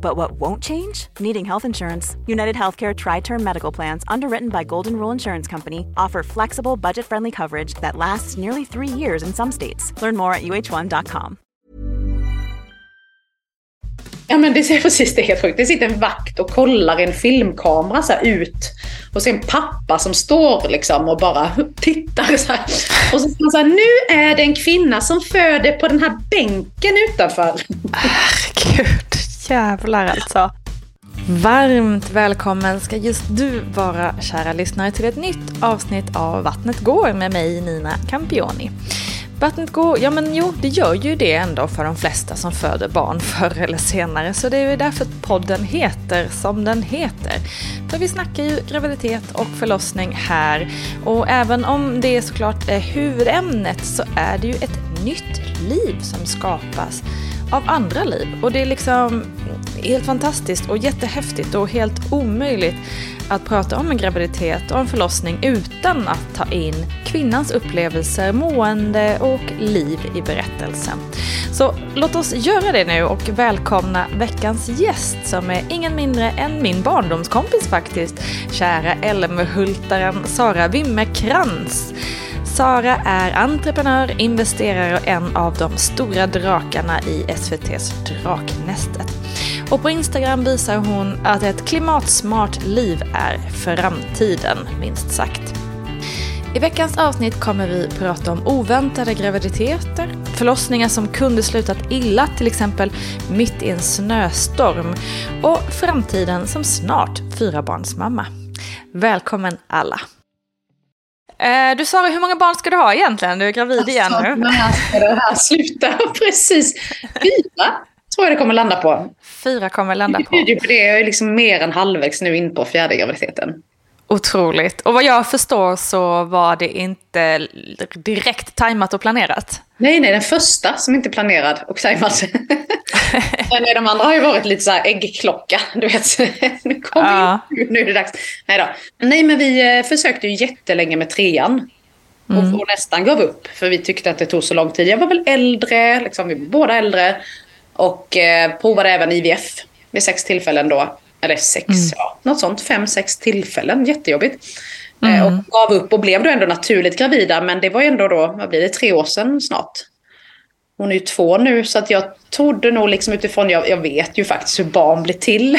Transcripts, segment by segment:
But what won't change? Needing health insurance. United Healthcare Tri Term Medical Plans, underwritten by Golden Rule Insurance Company, offer flexible, budget friendly coverage that lasts nearly three years in some states. Learn more at uh1.com. Ja men det är precis det är helt sjukt. Det sitter en vakt och kollar en filmkamera så här ut. Och så en pappa som står liksom och bara tittar så här. Och så säger han så här, nu är det en kvinna som föder på den här bänken utanför. Herregud, jävlar alltså. Varmt välkommen ska just du vara, kära lyssnare, till ett nytt avsnitt av Vattnet går med mig, Nina Campioni. Vattnet går, ja men jo, det gör ju det ändå för de flesta som föder barn förr eller senare, så det är ju därför podden heter som den heter. För vi snackar ju graviditet och förlossning här, och även om det såklart är huvudämnet så är det ju ett nytt liv som skapas av andra liv. Och det är liksom helt fantastiskt och jättehäftigt och helt omöjligt att prata om en graviditet och en förlossning utan att ta in kvinnans upplevelser, mående och liv i berättelsen. Så låt oss göra det nu och välkomna veckans gäst som är ingen mindre än min barndomskompis faktiskt, kära Älmhultaren Sara Wimmerkrans. Sara är entreprenör, investerare och en av de stora drakarna i SVTs Draknästet. Och på Instagram visar hon att ett klimatsmart liv är framtiden, minst sagt. I veckans avsnitt kommer vi prata om oväntade graviditeter, förlossningar som kunde slutat illa, till exempel mitt i en snöstorm, och framtiden som snart fyrabarnsmamma. Välkommen alla! Eh, du Sara, hur många barn ska du ha egentligen? Du är gravid igen nu. När ska det här sluta? Precis. Fyra tror jag det kommer landa på. Fyra kommer landa på det. Jag är liksom mer än halvvägs nu in på fjärde graviditeten. Otroligt. Och vad jag förstår så var det inte direkt tajmat och planerat. Nej, nej, den första som inte är planerad och tajmad. Men de andra har ju varit lite så här äggklocka. Du vet, nu kommer Ja. in, nu är det dags. Nej då. Nej, men vi eh, försökte ju jättelänge med trean. Och, och nästan gav upp, för vi tyckte att det tog så lång tid. Jag var väl äldre, liksom, vi var båda äldre. Och eh, provade även IVF vid sex tillfällen då. Eller sex, ja, något sånt. Fem, sex tillfällen. Jättejobbigt. Eh, och gav upp och blev då ändå naturligt gravida. Men det var ju ändå då, vad blir det, tre år sedan snart. Hon är ju två nu så att jag trodde nog liksom utifrån, jag, jag vet ju faktiskt hur barn blir till.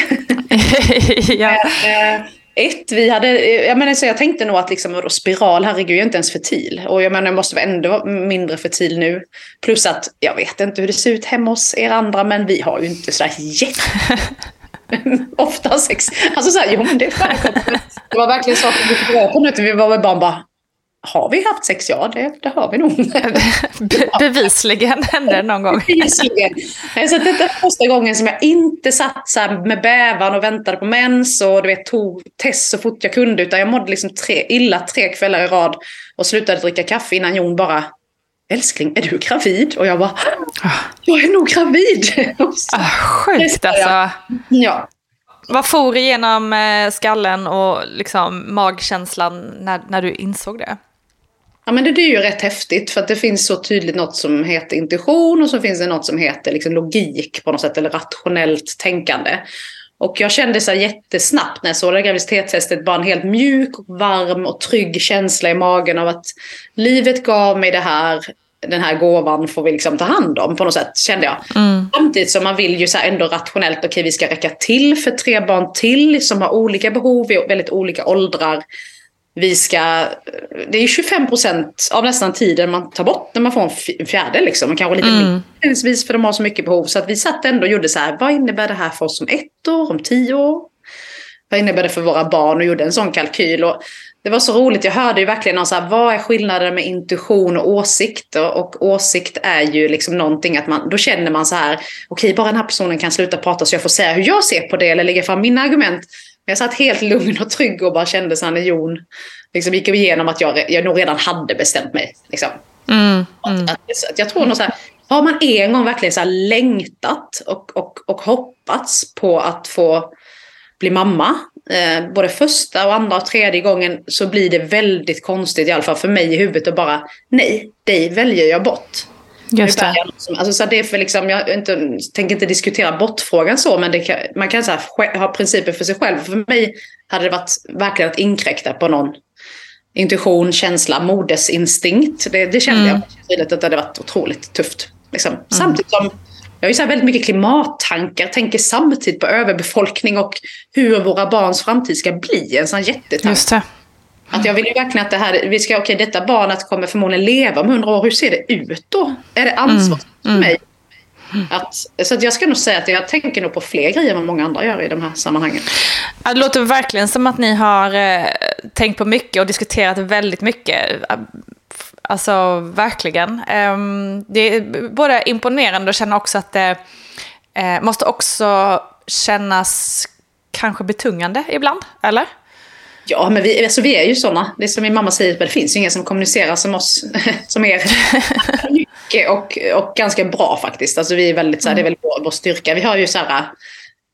ja. Eh, ett, vi hade, jag, menar, så jag tänkte nog att liksom, spiral, herregud, jag är inte ens fertil. Och jag menar, jag måste vara ändå mindre fertil nu. Plus att jag vet inte hur det ser ut hemma hos er andra, men vi har ju inte sådär jätte... ofta sex. Alltså så här, jo men det förekommer. Det var verkligen så att vi fick reda på nu, vi var med barn bara, har vi haft sex? Ja, det, det har vi nog. Be bevisligen hände det någon gång. Bevisligen. Så detta är första gången som jag inte satt så med bävan och väntade på mens och du vet, tog test så fort jag kunde. Utan jag mådde liksom tre, illa tre kvällar i rad och slutade dricka kaffe innan Jon bara Älskling, är du gravid? Och jag bara, jag är nog gravid. Ah, sjukt alltså. Ja. Vad for igenom eh, skallen och liksom magkänslan när, när du insåg det? Ja, men det, det är ju rätt häftigt för att det finns så tydligt något som heter intuition och så finns det något som heter liksom logik på något sätt eller rationellt tänkande. Och jag kände så jättesnabbt när jag såg det graviditetstestet bara en helt mjuk, varm och trygg känsla i magen av att livet gav mig det här, den här gåvan får vi liksom ta hand om på något sätt kände jag. Mm. Samtidigt som man vill ju så ändå rationellt, okej okay, vi ska räcka till för tre barn till som har olika behov i väldigt olika åldrar vi ska, det är 25 procent av nästan tiden man tar bort när man får en fjärde. Liksom. Kanske lite mm. mer för de har så mycket behov. Så att vi satt ändå och gjorde så här, vad innebär det här för oss om ett år, om tio år? Vad innebär det för våra barn? Och gjorde en sån kalkyl. Och det var så roligt, jag hörde ju verkligen någon så här, vad är skillnaden med intuition och åsikt? Och, åsikt är ju liksom någonting att man, då känner man så här, okej bara den här personen kan sluta prata så jag får säga hur jag ser på det eller lägga fram mina argument. Jag satt helt lugn och trygg och bara kände så när Jon liksom gick igenom att jag, jag nog redan hade bestämt mig. Liksom. Mm, mm. Att, att, jag tror nog så här, har man en gång verkligen så här längtat och, och, och hoppats på att få bli mamma, eh, både första och andra och tredje gången, så blir det väldigt konstigt, i alla fall för mig i huvudet, att bara nej, dig väljer jag bort. Just det. Alltså, så det är för liksom, jag inte, tänker inte diskutera bortfrågan så, men kan, man kan så här, ha principer för sig själv. För mig hade det varit verkligen att inkräkta på någon intuition, känsla, modesinstinkt. Det, det kände mm. jag att det hade varit otroligt tufft. Liksom. Mm. Samtidigt som jag har ju så väldigt mycket klimattankar, tänker samtidigt på överbefolkning och hur våra barns framtid ska bli. En sån jättetanke. Just det. Att jag vill ju verkligen att det här, vi ska, okej okay, detta barnet kommer förmodligen leva om hundra år, hur ser det ut då? Är det ansvar för mm. mig? Att, så att jag ska nog säga att jag tänker nog på fler grejer än vad många andra gör i de här sammanhangen. Det låter verkligen som att ni har eh, tänkt på mycket och diskuterat väldigt mycket. Alltså verkligen. Eh, det är både imponerande och känna också att det eh, måste också kännas kanske betungande ibland, eller? Ja, men vi, alltså vi är ju sådana. Det är som min mamma säger, det finns ju ingen som kommunicerar som oss, som er. mycket och, och ganska bra faktiskt. Alltså vi är väldigt, så här, det är väldigt vår, vår styrka. Vi har ju så här,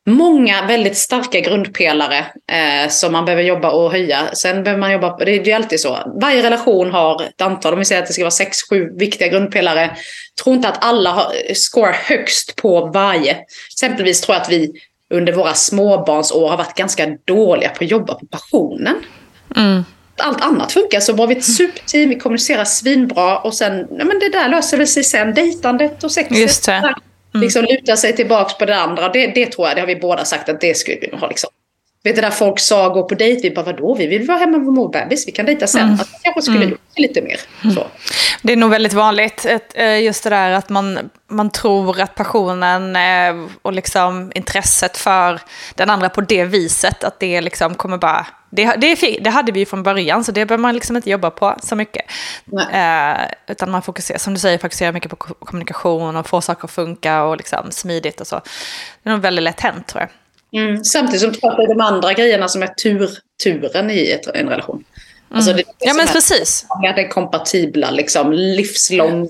många väldigt starka grundpelare eh, som man behöver jobba och höja. Sen behöver man jobba, det är ju alltid så. Varje relation har ett antal, om vi säger att det ska vara sex, sju viktiga grundpelare. Tror inte att alla har, högst på varje. Exempelvis tror jag att vi under våra småbarnsår har varit ganska dåliga på att jobba på passionen. Mm. Allt annat funkar så bra. Vi är ett superteam, vi kommunicerar svinbra och sen, ja men det där löser väl sig sen. Dejtandet och sexet. Just det. Mm. Liksom luta sig tillbaka på det andra. Det, det tror jag, det har vi båda sagt att det skulle vi ha liksom. Vet du, där folk sa gå på dejt, vi bara vadå, vi vill vara hemma med vår bebis, vi kan dejta sen. Mm. Att kanske skulle mm. lite mer. Mm. Så. Det är nog väldigt vanligt, eh, just det där att man, man tror att passionen eh, och liksom intresset för den andra på det viset, att det liksom kommer bara... Det, det, det hade vi ju från början, så det behöver man liksom inte jobba på så mycket. Eh, utan man fokuserar, som du säger, fokuserar mycket på kommunikation och få saker att funka och liksom smidigt och så. Det är nog väldigt lätt hänt tror jag. Mm. Samtidigt som det är de andra grejerna som är tur, turen i ett, en relation. Mm. Alltså det, det ja men precis. Att det är kompatibla, liksom, livslånga.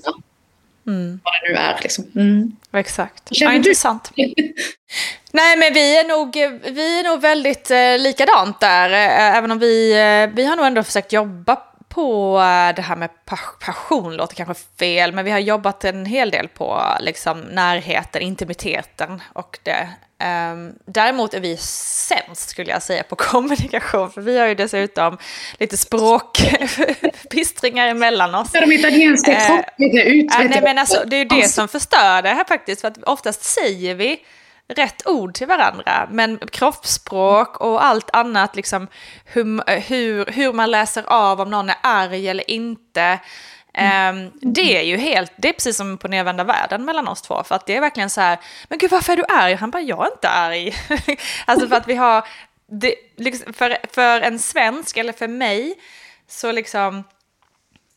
Mm. Vad det nu är. Liksom. Mm. Exakt. Ja, intressant. Nej, men vi är nog, vi är nog väldigt eh, likadant där. Eh, även om vi, eh, vi har nog ändå försökt jobba på eh, det här med passion, låter kanske fel, men vi har jobbat en hel del på liksom, närheten, intimiteten och det. Um, däremot är vi sämst skulle jag säga på kommunikation, för vi har ju dessutom lite språkbistringar emellan oss. De italienska uh, ut. Uh, nej, men alltså, det är ju det som förstör det här faktiskt, för att oftast säger vi rätt ord till varandra, men kroppsspråk och allt annat, liksom hur, hur, hur man läser av om någon är arg eller inte. Um, det är ju helt, det är precis som på nedvända världen mellan oss två. För att det är verkligen så här, men gud varför är du arg? Han bara, jag är inte arg. alltså för att vi har, det, liksom, för, för en svensk eller för mig, så liksom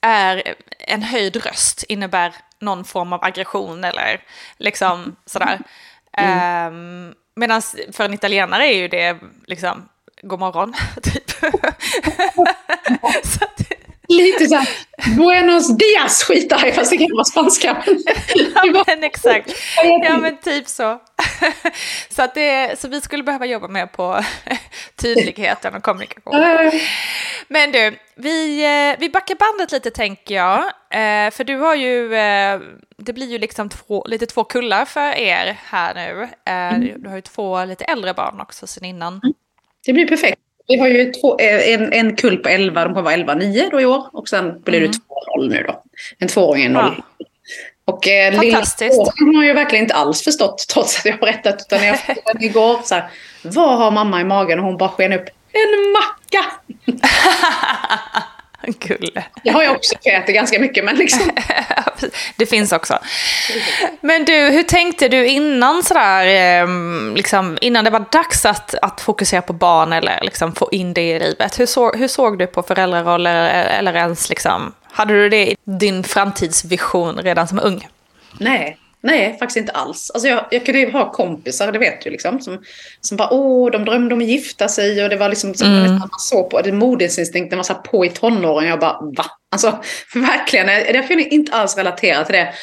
är en höjd röst innebär någon form av aggression eller liksom sådär. Mm. Um, Medan för en italienare är ju det liksom god morgon, typ. så att, Lite såhär, buenos dias skitar fast det kan vara spanska. ja men exakt, ja men typ så. så, att det, så vi skulle behöva jobba mer på tydligheten och kommunikation. Men du, vi, eh, vi backar bandet lite tänker jag. Eh, för du har ju, eh, det blir ju liksom två, lite två kullar för er här nu. Mm. Du har ju två lite äldre barn också sen innan. Mm. Det blir perfekt. Vi har ju två, en, en kull på 11, de kommer vara 11, 9 då i år. Och sen blir det mm. 2-0 nu då. En tvååring, en noll. Ja. Och eh, lilla tvååringen har ju verkligen inte alls förstått trots att jag har berättat. Utan jag frågade igår så här, vad har mamma i magen? Och hon bara sken upp, en macka! Kulle. Det har jag också, jag äter ganska mycket men liksom. det finns också. Men du, hur tänkte du innan sådär, ehm, liksom, innan det var dags att, att fokusera på barn eller liksom få in det i livet? Hur, så, hur såg du på föräldraroller eller ens liksom, hade du det i din framtidsvision redan som ung? Nej, Nej, faktiskt inte alls. Alltså jag, jag kunde ju ha kompisar, det vet du, liksom, som, som bara åh, de drömde om att gifta sig och det var liksom som mm. man såg på, det var så på i tonåren. Jag bara va? Alltså verkligen, jag kunde inte alls relatera till det.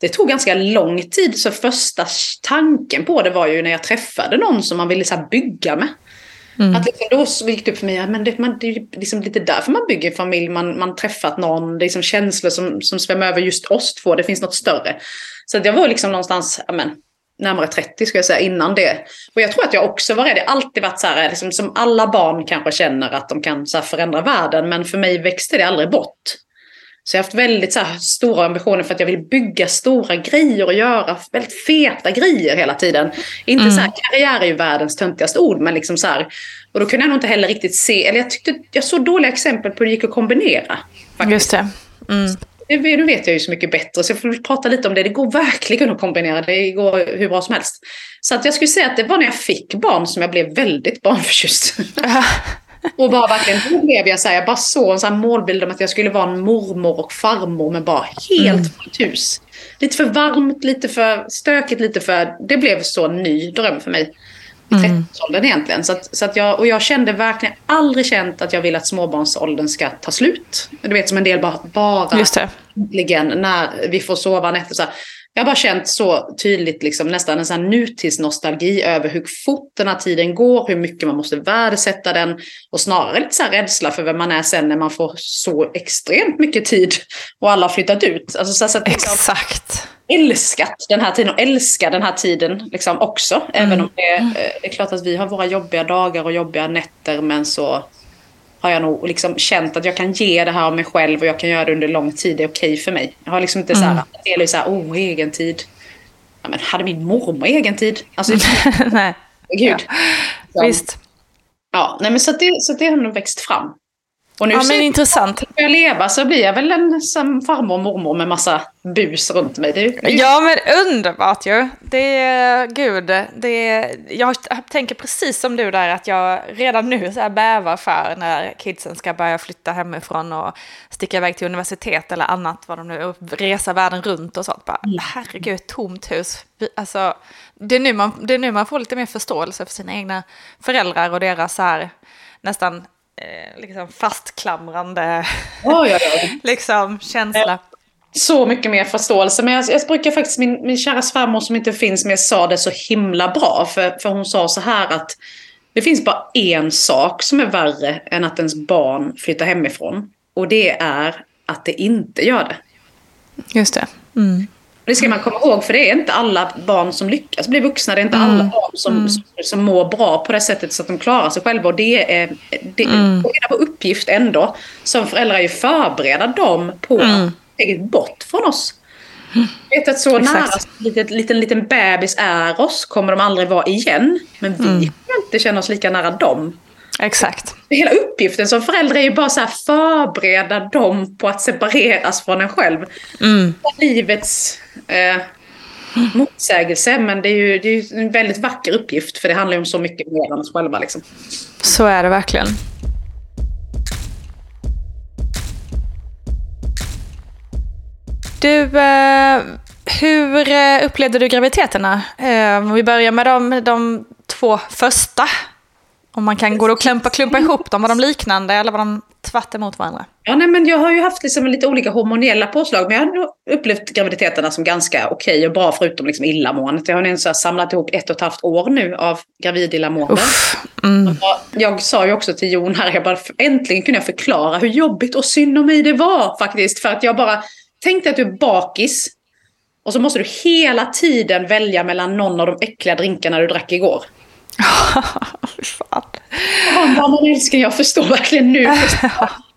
Det tog ganska lång tid, så första tanken på det var ju när jag träffade någon som man ville så bygga med. Mm. Att liksom, då gick det upp för mig att men det, man, det är liksom lite därför man bygger familj. Man, man träffat någon, det är liksom känslor som, som svämmar över just oss två. Det finns något större. Så jag var liksom någonstans amen, närmare 30 ska jag säga innan det. Och jag tror att jag också var rädd. Jag har alltid varit så här, liksom, som alla barn kanske känner att de kan så förändra världen. Men för mig växte det aldrig bort. Så jag har haft väldigt så stora ambitioner för att jag vill bygga stora grejer och göra väldigt feta grejer hela tiden. Inte mm. så här, karriär är ju världens töntigaste ord, men liksom så här. Och då kunde jag nog inte heller riktigt se, eller jag tyckte jag såg dåliga exempel på hur det gick att kombinera. Faktiskt. Just det. Mm. Nu vet jag ju så mycket bättre, så jag får prata lite om det. Det går verkligen att kombinera, det går hur bra som helst. Så att jag skulle säga att det var när jag fick barn som jag blev väldigt barnförtjust. Och bara verkligen, då blev jag så här, jag bara såg en sån målbild om att jag skulle vara en mormor och farmor med bara helt mm. fullt hus. Lite för varmt, lite för stökigt, lite för... Det blev så ny dröm för mig. I 30-årsåldern mm. egentligen. Så att, så att jag, och jag kände verkligen aldrig känt att jag vill att småbarnsåldern ska ta slut. Du vet som en del bara, bara det. när vi får sova nätter. Så här, jag har bara känt så tydligt, liksom, nästan en sån nutidsnostalgi över hur fort den här tiden går, hur mycket man måste värdesätta den och snarare lite så här rädsla för vem man är sen när man får så extremt mycket tid och alla har flyttat ut. Alltså, så, så att, liksom, Exakt. Älskat den här tiden och älskar den här tiden liksom, också. Mm. Även om det, eh, det är klart att vi har våra jobbiga dagar och jobbiga nätter men så har jag nog liksom känt att jag kan ge det här av mig själv och jag kan göra det under lång tid. Det är okej för mig. Jag har liksom inte mm. så här, det är så här, oh, egen tid. Ja, men hade min mormor egen tid? Alltså, nej. Gud. Ja. Visst. Ja, nej, men så, det, så det har nog växt fram. Och nu ja, men intressant. När jag leva så blir jag väl en som farmor och mormor med massa bus runt mig. Det är, Ja, men underbart ju. Det är, gud, det är, jag tänker precis som du där att jag redan nu så här bävar för när kidsen ska börja flytta hemifrån och sticka iväg till universitet eller annat, vad de nu, resa världen runt och sånt. Bara, mm. herregud, tomt hus. Alltså, det, är nu man, det är nu man får lite mer förståelse för sina egna föräldrar och deras så här, nästan eh, liksom fastklamrande oh, ja, ja. liksom, känsla. Så mycket mer förståelse. Men jag, jag brukar faktiskt, min, min kära svärmor som inte finns mer sa det så himla bra. För, för hon sa så här att det finns bara en sak som är värre än att ens barn flyttar hemifrån. Och det är att det inte gör det. Just det. Mm. Det ska man komma ihåg, för det är inte alla barn som lyckas bli vuxna. Det är inte mm. alla barn som, mm. som, som mår bra på det sättet så att de klarar sig själva. Och det är, det, mm. är vår uppgift ändå som föräldrar är ju förbereda dem på mm. eget bort från oss. Vet att så Exakt. nära en liten, liten, liten bebis är oss kommer de aldrig vara igen. Men vi kommer inte känna oss lika nära dem. Exakt. Hela uppgiften som förälder är ju bara så här förbereda dem på att separeras från en själv. Livets eh, motsägelse, men det är, ju, det är ju en väldigt vacker uppgift för det handlar ju om så mycket mer än oss själva. Liksom. Så är det verkligen. Du, eh, hur eh, upplevde du graviditeterna? Eh, om vi börjar med de, de två första. Om man kan gå och klumpa, klumpa ihop dem. Var de liknande eller var de tvärt emot varandra? Ja, nej, men jag har ju haft liksom lite olika hormoniella påslag, men jag har upplevt graviditeterna som ganska okej och bra, förutom liksom illamåendet. Jag har nu så samlat ihop ett och ett halvt år nu av gravidillamående. Mm. Och Jag sa ju också till Jon här, jag bara, äntligen kunde jag förklara hur jobbigt och synd om mig det var faktiskt. För att jag bara tänkte att du är bakis. Och så måste du hela tiden välja mellan någon av de äckliga drinkarna du drack igår. Fan. Han bara, men älskling jag förstår verkligen nu.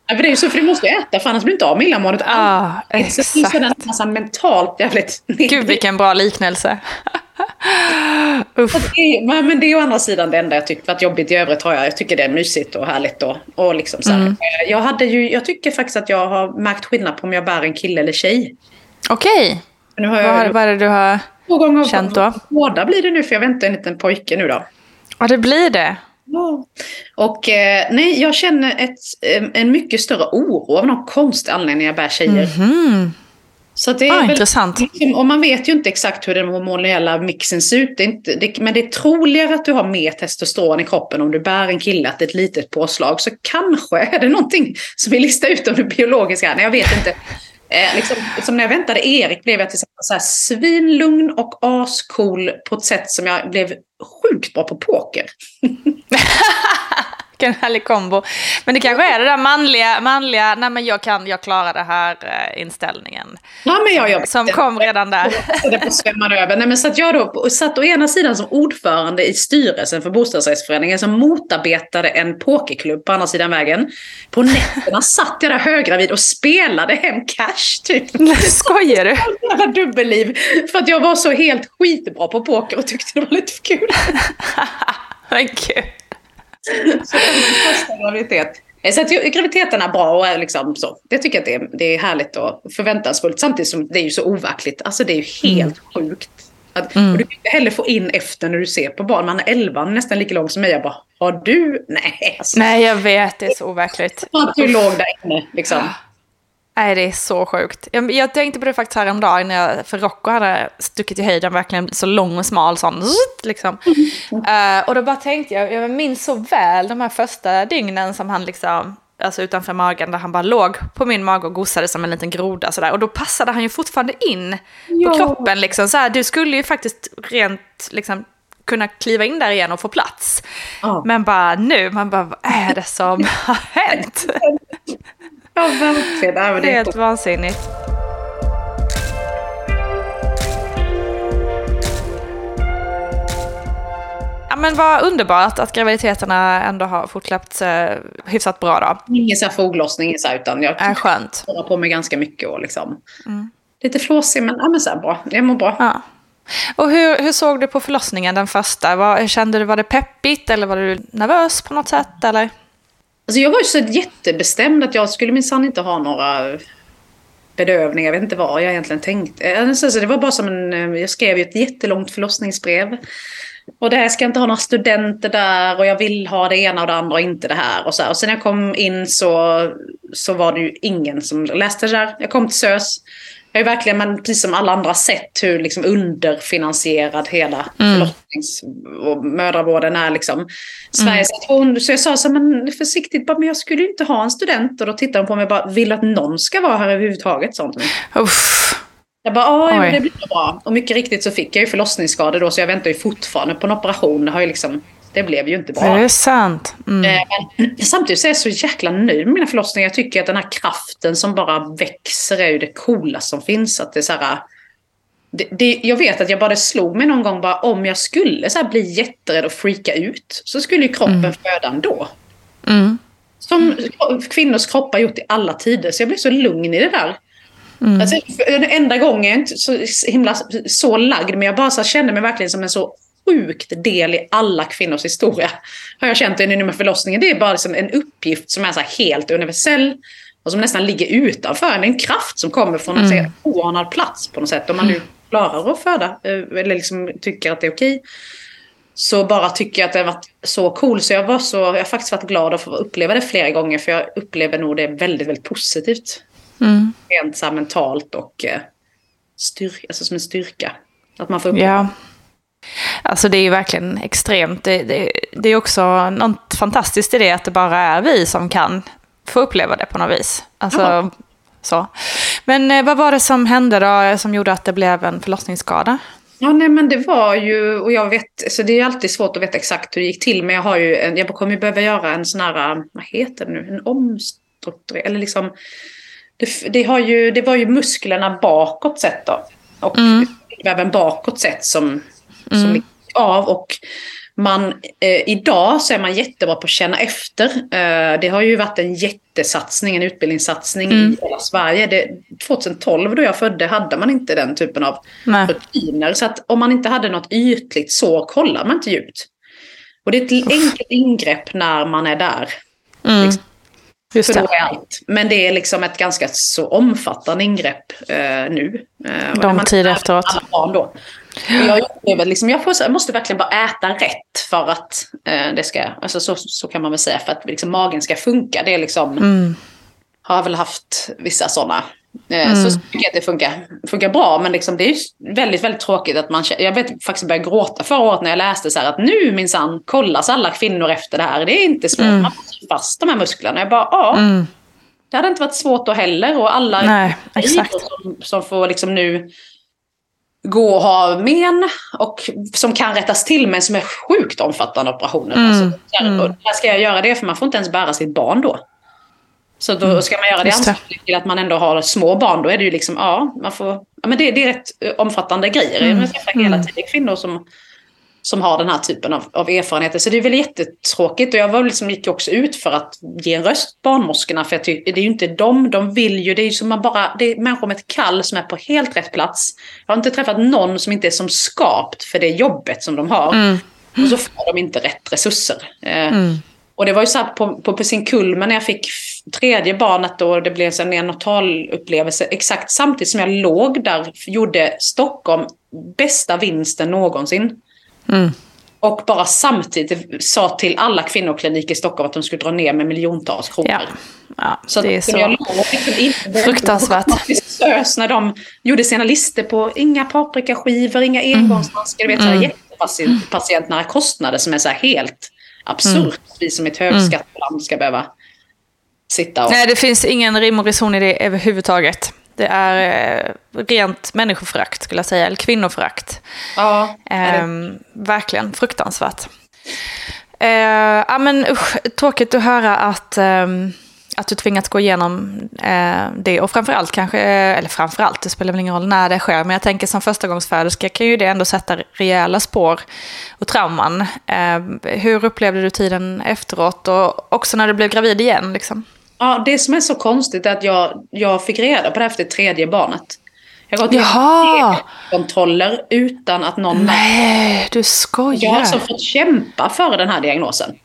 Ja, för det är ju så, för du måste äta för annars blir du inte av med illamåendet. Ja, Så det är exakt. nästan mentalt jävligt Gud vilken bra liknelse. Uff. Det Men det är å andra sidan det enda jag tycker varit jobbigt. I övrigt har jag, jag tycker det är mysigt och härligt. Och, och liksom så här. Mm. Jag, hade ju, jag tycker faktiskt att jag har märkt skillnad på om jag bär en kille eller tjej. Okej, har vad, är det du har... känt då? Båda blir det nu för jag väntar en liten pojke nu då. Ja, det blir det. Ja. Och eh, nej, jag känner ett, eh, en mycket större oro av någon konstig anledning när jag bär tjejer. Så att det är Ah, väl- intressant. liksom- Och man vet ju inte exakt hur den hormonella mixen ser ut. Det inte, det, men det är troligare att du har mer testosteron i kroppen om du bär en kille, att det är ett litet påslag. Så kanske är det någonting som vi listar ut om det biologiska. Nej, jag vet inte. Eh, liksom, som när jag väntade Erik blev jag till exempel så här svinlugn och ascool på ett sätt som jag blev sjukt bra på poker. Vilken härlig kombo. Men det kanske är det där manliga, manliga nej men jag kan, jag klarar det här eh, inställningen. Ja, men jag, jag, Som kom redan där. Det över. Nej, men så att jag då satt å ena sidan som ordförande i styrelsen för bostadsrättsföreningen som motarbetade en pokerklubb på andra sidan vägen. På nätterna satt jag där höggravid och spelade hem cash typ. Skojar du? Jävla dubbelliv. För att jag var så helt skitbra på poker och tyckte det var lite för kul. Men gud. Så det första graviditet. Eh, Så att graviditeten är bra och är liksom så. Jag tycker att det är, det är härligt och förväntansfullt. Samtidigt som det är ju så overkligt. Alltså det är ju helt sjukt. Att, Och du kan inte heller få in efter när du ser på barn. Man är 11, nästan lika lång som mig. Jag bara, har du? Nej. Alltså, Nej, jag vet, det är så overkligt. Att du låg där inne liksom. Nej, det är så sjukt. Jag, jag tänkte på det faktiskt häromdagen när jag, för Rocco hade stuckit i höjden, verkligen så lång och smal sån, liksom. Eh, och då bara tänkte jag, jag minns så väl de här första dygnen som han liksom, alltså utanför magen, där han bara låg på min mage och gosade som en liten groda sådär. Och då passade han ju fortfarande in på kroppen liksom. Så här, du skulle ju faktiskt rent liksom kunna kliva in där igen och få plats. Ja. Men bara nu, man bara, vad är det som har hänt? Ja, verkligen. Ja, det är Helt vansinnigt. Ja men vad underbart att graviditeterna ändå har fortlöpt eh, hyfsat bra då. ingen så här foglossning så här, utan jag Är skönt. håller på med ganska mycket och liksom. Lite flåsig men, ja, men så här bra. Jag mår bra. Ja. Och hur, hur såg du på förlossningen den första? Var, kände du, var det peppigt eller var du nervös på något sätt eller? Alltså jag var ju så jättebestämd att jag skulle minsann inte ha några bedövningar. Jag vet inte vad jag egentligen tänkte. Eh, alltså, det var bara som en... Eh, jag skrev ju ett jättelångt förlossningsbrev. Och det här ska jag inte ha några studenter där och jag vill ha det ena och det andra och inte det här. Och, så här. och sen när jag kom in så, så var det ju ingen som läste det där. Jag kom till SÖS. Jag är verkligen, men precis som alla andra, sett hur liksom underfinansierad hela förlossnings och mödravården är. Liksom. Sveriges hon, Så jag sa så men försiktigt, bara, men jag skulle inte ha en student. Och då tittade hon på mig och bara, vill att någon ska vara här överhuvudtaget? Sånt. Uff. Jag bara, ja, det blir bra. Och mycket riktigt så fick jag ju förlossningsskador då, så jag väntar ju fortfarande på en operation. Det, har ju liksom, det blev ju inte bra. Det är sant. Mm. Eh, Men samtidigt så är jag så jäkla nöjd med mina förlossningar. Jag tycker att den här kraften som bara växer är ju det coolaste som finns. Att det är så här, det, det, jag vet att jag bara slog mig någon gång bara om jag skulle så bli jätterädd och freaka ut så skulle ju kroppen föda ändå. Mm. Som kvinnors kroppar gjort i alla tider. Så jag blev så lugn i det där. Mm. Alltså, den enda gången, så himla så lagd, men jag bara så kände mig verkligen som en så sjukt del i alla kvinnors historia. Har jag känt det nu med förlossningen. Det är bara liksom en uppgift som är så helt universell och som nästan ligger utanför en. En kraft som kommer från en mm. oanad plats på något sätt. Om man nu klarar att föda eh, eller liksom tycker att det är okej. Så bara tycker jag att det har varit så cool. Så jag, var så, jag har faktiskt varit glad att få uppleva det flera gånger. För jag upplever nog det väldigt, väldigt positivt. Mm. Rent så mentalt och eh, styrka, alltså som en styrka. Att man får uppleva. Ja. Alltså det är ju verkligen extremt. Det, det, det, är också något fantastiskt i det att det bara är vi som kan få uppleva det på något vis. Alltså, så. Men eh, vad var det som hände då som gjorde att det blev en förlossningsskada? Ja, nej, men det var ju, och jag vet, så det är alltid svårt att veta exakt hur det gick till, men jag har ju, en, jag kommer ju behöva göra en sån här, vad heter det nu, en omstrukturering, eller liksom, det, det, har ju, det var ju musklerna bakåt sett då, och mm. även bakåt sett som, mm. som gick av, och man, eh, idag så är man jättebra på att känna efter. Eh, det har ju varit en jättesatsning, en utbildningssatsning mm. i hela Sverige. Det, 2012 då jag födde hade man inte den typen av Nej. rutiner. Så att om man inte hade något ytligt så kollar man inte djupt. Och det är ett Uff. enkelt ingrepp när man är där. Mm. Liksom. Just det. allt. Men det är liksom ett ganska så omfattande ingrepp eh, nu. Eh, Lång tid efteråt. Då. Jag, upplever liksom, jag, får, jag måste verkligen bara äta rätt för att eh, det ska, alltså så, så kan man väl säga, för att liksom, magen ska funka. Det är liksom, mm. har väl haft vissa sådana. Eh, mm. Så tycker jag att det funkar, funkar bra, men liksom, det är väldigt, väldigt tråkigt att man, jag vet faktiskt började gråta förra året när jag läste så här att nu minsann kollas alla kvinnor efter det här. Det är inte svårt, mm. man får fast de här musklerna. Jag bara, ja. Mm. Det hade inte varit svårt då heller och alla Nej. Som, som får liksom nu gå och ha men och som kan rättas till men som är sjukt omfattande operationer. Mm. Alltså, mm. där ska jag göra det för man får inte ens bära sitt barn då. Så då mm. ska man göra det anslutning till att man ändå har små barn. Då är det ju liksom, ja, man får, ja men det, det är rätt omfattande grejer. Mm. Jag träffar hela mm. tiden kvinnor som som har den här typen av, av erfarenheter. Så det är väl jättetråkigt. Och jag var liksom, gick också ut för att ge en röst barnmorskorna. För jag tycker, det är ju inte dem, de vill ju, det är ju som man bara, det är människor med ett kall som är på helt rätt plats. Jag har inte träffat någon som inte är som skapt för det jobbet som de har. Mm. Och så får de inte rätt resurser. Eh, mm. Och det var ju så på, på, på sin kulmen när jag fick tredje barnet och det blev en neonatal upplevelse. Exakt samtidigt som jag låg där gjorde Stockholm bästa vinsten någonsin. Mm. Och bara samtidigt sa till alla kvinnokliniker i Stockholm att de skulle dra ner med miljontals kronor. Ja. Ja, så det är så jag liksom fruktansvärt. Sös när de gjorde sina listor på inga paprikaskivor, inga mm. engångsmasker. Mm. vet, så mm. jättepatientnära kostnader som är så här helt absurt. Mm. Vi som ett högskatteland ska behöva sitta och... Nej, det finns ingen rim och reson i det överhuvudtaget. Det är eh, rent människoförakt skulle jag säga, eller kvinnoförakt. Ja, eh, verkligen fruktansvärt. Eh, ja, men usch, tråkigt att höra att, eh, att du tvingats gå igenom eh, det. Och framförallt kanske, eller framförallt, det spelar väl ingen roll när det sker, men jag tänker som förstagångsföderska kan ju det ändå sätta rejäla spår och trauman. Ehm, hur upplevde du tiden efteråt och också när du blev gravid igen? Liksom? Ja, det som är så konstigt är att jag, jag fick reda på det efter tredje barnet. Jag har gått igenom kontroller utan att någon... Nej, du skojar. Jag har alltså fått kämpa för den här diagnosen.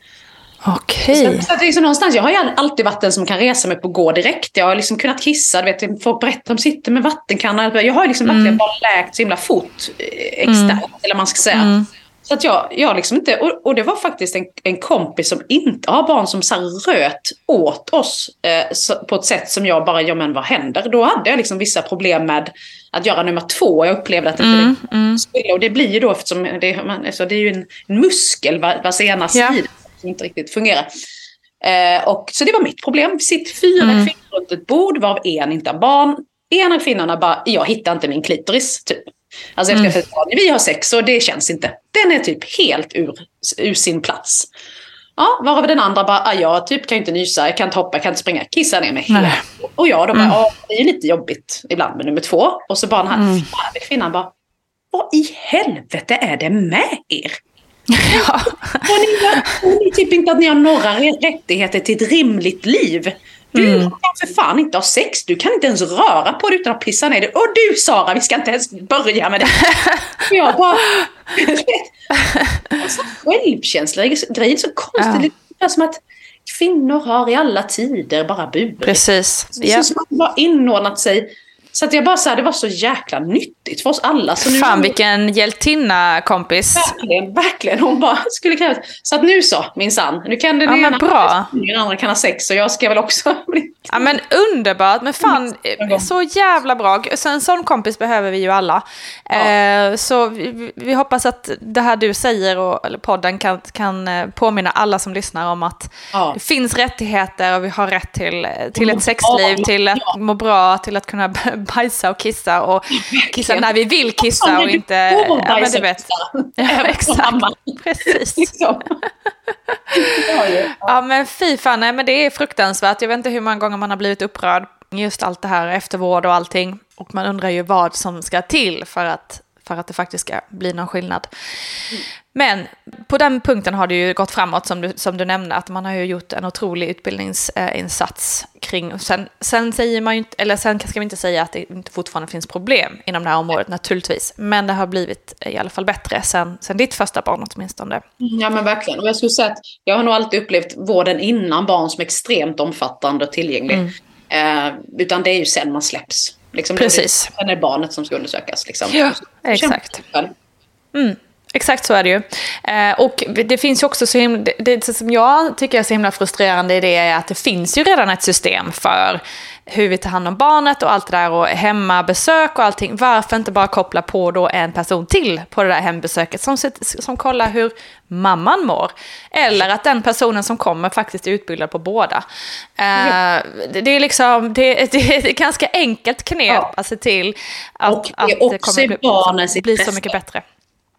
Okej. Okay. Så, så liksom någonstans, jag har ju alltid varit den som kan resa mig på gå direkt. Jag har liksom kunnat kissa, du vet, folk berättar de sitter med vattenkanna. Jag har liksom mm. verkligen bara läkt så himla fort eh, externt, mm. eller man ska säga. Mm. Så att jag, jag liksom inte, och, och, det var faktiskt en, en kompis som inte har barn som så röt åt oss eh, så, på ett sätt som jag bara, ja men vad händer? Då hade jag liksom vissa problem med att göra nummer två. Jag upplevde att det mm, mm. skulle, och det blir ju då eftersom det, man, alltså, det är ju en, en muskel vars ena sida ja. som inte riktigt fungerar. Eh, och, så det var mitt problem. Vi sitter fyra mm. kvinnor runt ett bord varav en inte har barn. En av kvinnorna bara, jag hittar inte min klitoris. Typ. Alltså efter mm. vi har sex och det känns inte. Den är typ helt ur, ur sin plats. Ja, varav den andra bara, ah, jag typ kan inte nysa, jag kan inte hoppa, jag kan inte springa, kissa ner mig. Nej. Och jag då bara, mm. det är lite jobbigt ibland med nummer två. Och så bara den här mm. kvinnan bara, vad i helvete är det med er? Ja. Har ni, typ inte att ni har några rättigheter till ett rimligt liv? Du mm. kan för fan inte ha sex. Du kan inte ens röra på det utan att pissa ner det. Och du Sara, vi ska inte ens börja med det. jag bara... så självkänsla grej, så konstigt. Ja. Det är som att kvinnor har i alla tider bara burit. Precis. Det känns som att de har inordnat sig så att jag bara sa det var så jäkla nyttigt för oss alla. Så nu Fan vilken hjältinna kompis. Verkligen, verkligen. Hon bara skulle kräva. Så att nu så, minsann. Nu kan den ja, ena bra. den andra kan ha sex och jag ska väl också bli... Ja men underbart, men fan så jävla bra. Så en sån kompis behöver vi ju alla. Ja. Eh, så vi, vi, hoppas att det här du säger och eller podden kan, kan eh, påminna alla som lyssnar om att ja. det finns rättigheter och vi har rätt till, till ett sexliv, till att må bra, till att kunna bajsa och kissa och kissa när vi vill kissa och inte... Ja, men du vet. Ja, exakt. Precis. Ja men fy fan, nej men det är fruktansvärt. Jag vet inte hur många gånger man har blivit upprörd. Just allt det här eftervård och allting. Och man undrar ju vad som ska till för att för att det faktiskt ska bli någon skillnad. Men på den punkten har det ju gått framåt som du, som du nämnde, att man har ju gjort en otrolig utbildningsinsats kring, sen, sen säger man ju inte, eller sen ska vi inte säga att det inte fortfarande finns problem inom det här området naturligtvis, men det har blivit i alla fall bättre sen, sen ditt första barn åtminstone. Ja men verkligen, och jag skulle säga att jag har nog alltid upplevt vården innan barn som extremt omfattande och tillgänglig. Mm. Eh, utan det är ju sen man släpps. Liksom, Precis. Sen är det barnet som ska undersökas. Liksom. Ja, exakt. Mm. Exakt så är det ju. Eh, och det finns ju också så himla, det, det som jag tycker är så himla frustrerande i det är att det finns ju redan ett system för hur vi tar hand om barnet och allt det där och hemmabesök och allting. Varför inte bara koppla på då en person till på det där hembesöket som, som kollar hur mamman mår. Eller att den personen som kommer faktiskt är utbildad på båda. Mm. det, är liksom, det, det, är ett ganska enkelt knep ja. att se till att, och det, att det kommer bli, bli så mycket bättre.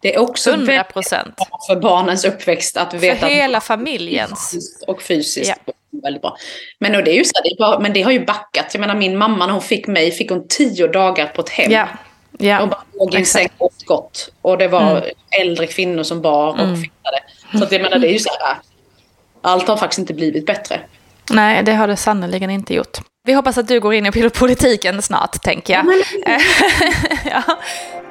Det är också 100 procent. för barnens uppväxt att veta. För hela familjens. Och fysiskt. Ja. Väldigt bra. Men, och det är ju så, det är bara, men det har ju backat. Jag menar min mamma när hon fick mig fick hon tio dagar på ett hem. Ja. Ja. Och bara låg i en säng och gott. Och det var mm. äldre kvinnor som bar och mm. fixade. Så att jag menar det är ju så här. Allt har faktiskt inte blivit bättre. Nej, det har det sannerligen inte gjort. Vi hoppas att du går in i politiken snart, tänker jag. ja.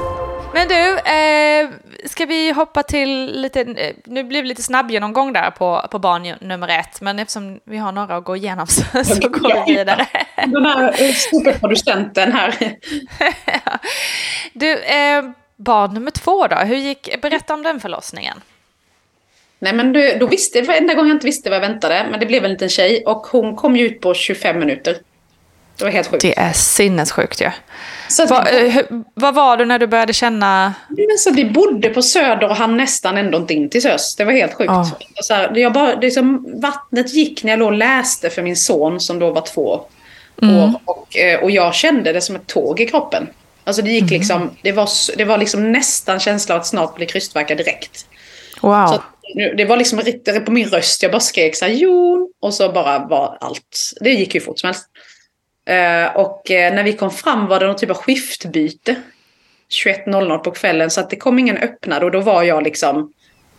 Men du, eh, ska vi hoppa till lite, eh, nu blir det lite snabb genomgång där på, på barn nummer ett, men eftersom vi har några att gå igenom så, så går vi vidare. Den här eh, superproducenten här. Du, eh, barn nummer två då, hur gick, berätta om den förlossningen. Nej men du, då visste, det var enda gången jag inte visste vad jag väntade. Men det blev en liten tjej och hon kom ju ut på 25 minuter. Det var helt sjukt. Det är sinnessjukt ju. Ja. Så att Va, vi, eh, vad var du när du började känna... men så vi bodde på Söder och han nästan ändå inte in till SÖS. Det var helt sjukt. Ja. Så här, jag bara, det är som, vattnet gick när jag låg och läste för min son som då var två år. Och, eh, och jag kände det som ett tåg i kroppen. Alltså det gick liksom, det var, det var liksom nästan känsla av att snart bli krystvärkad direkt. Wow. Så det var liksom på min röst. Jag bara skrek så här, Jon. Och så bara var allt. Det gick ju fort som helst. Eh, och eh, när vi kom fram var det någon typ av skiftbyte. 21.00 på kvällen. Så att det kom ingen öppnare. Och då var jag liksom...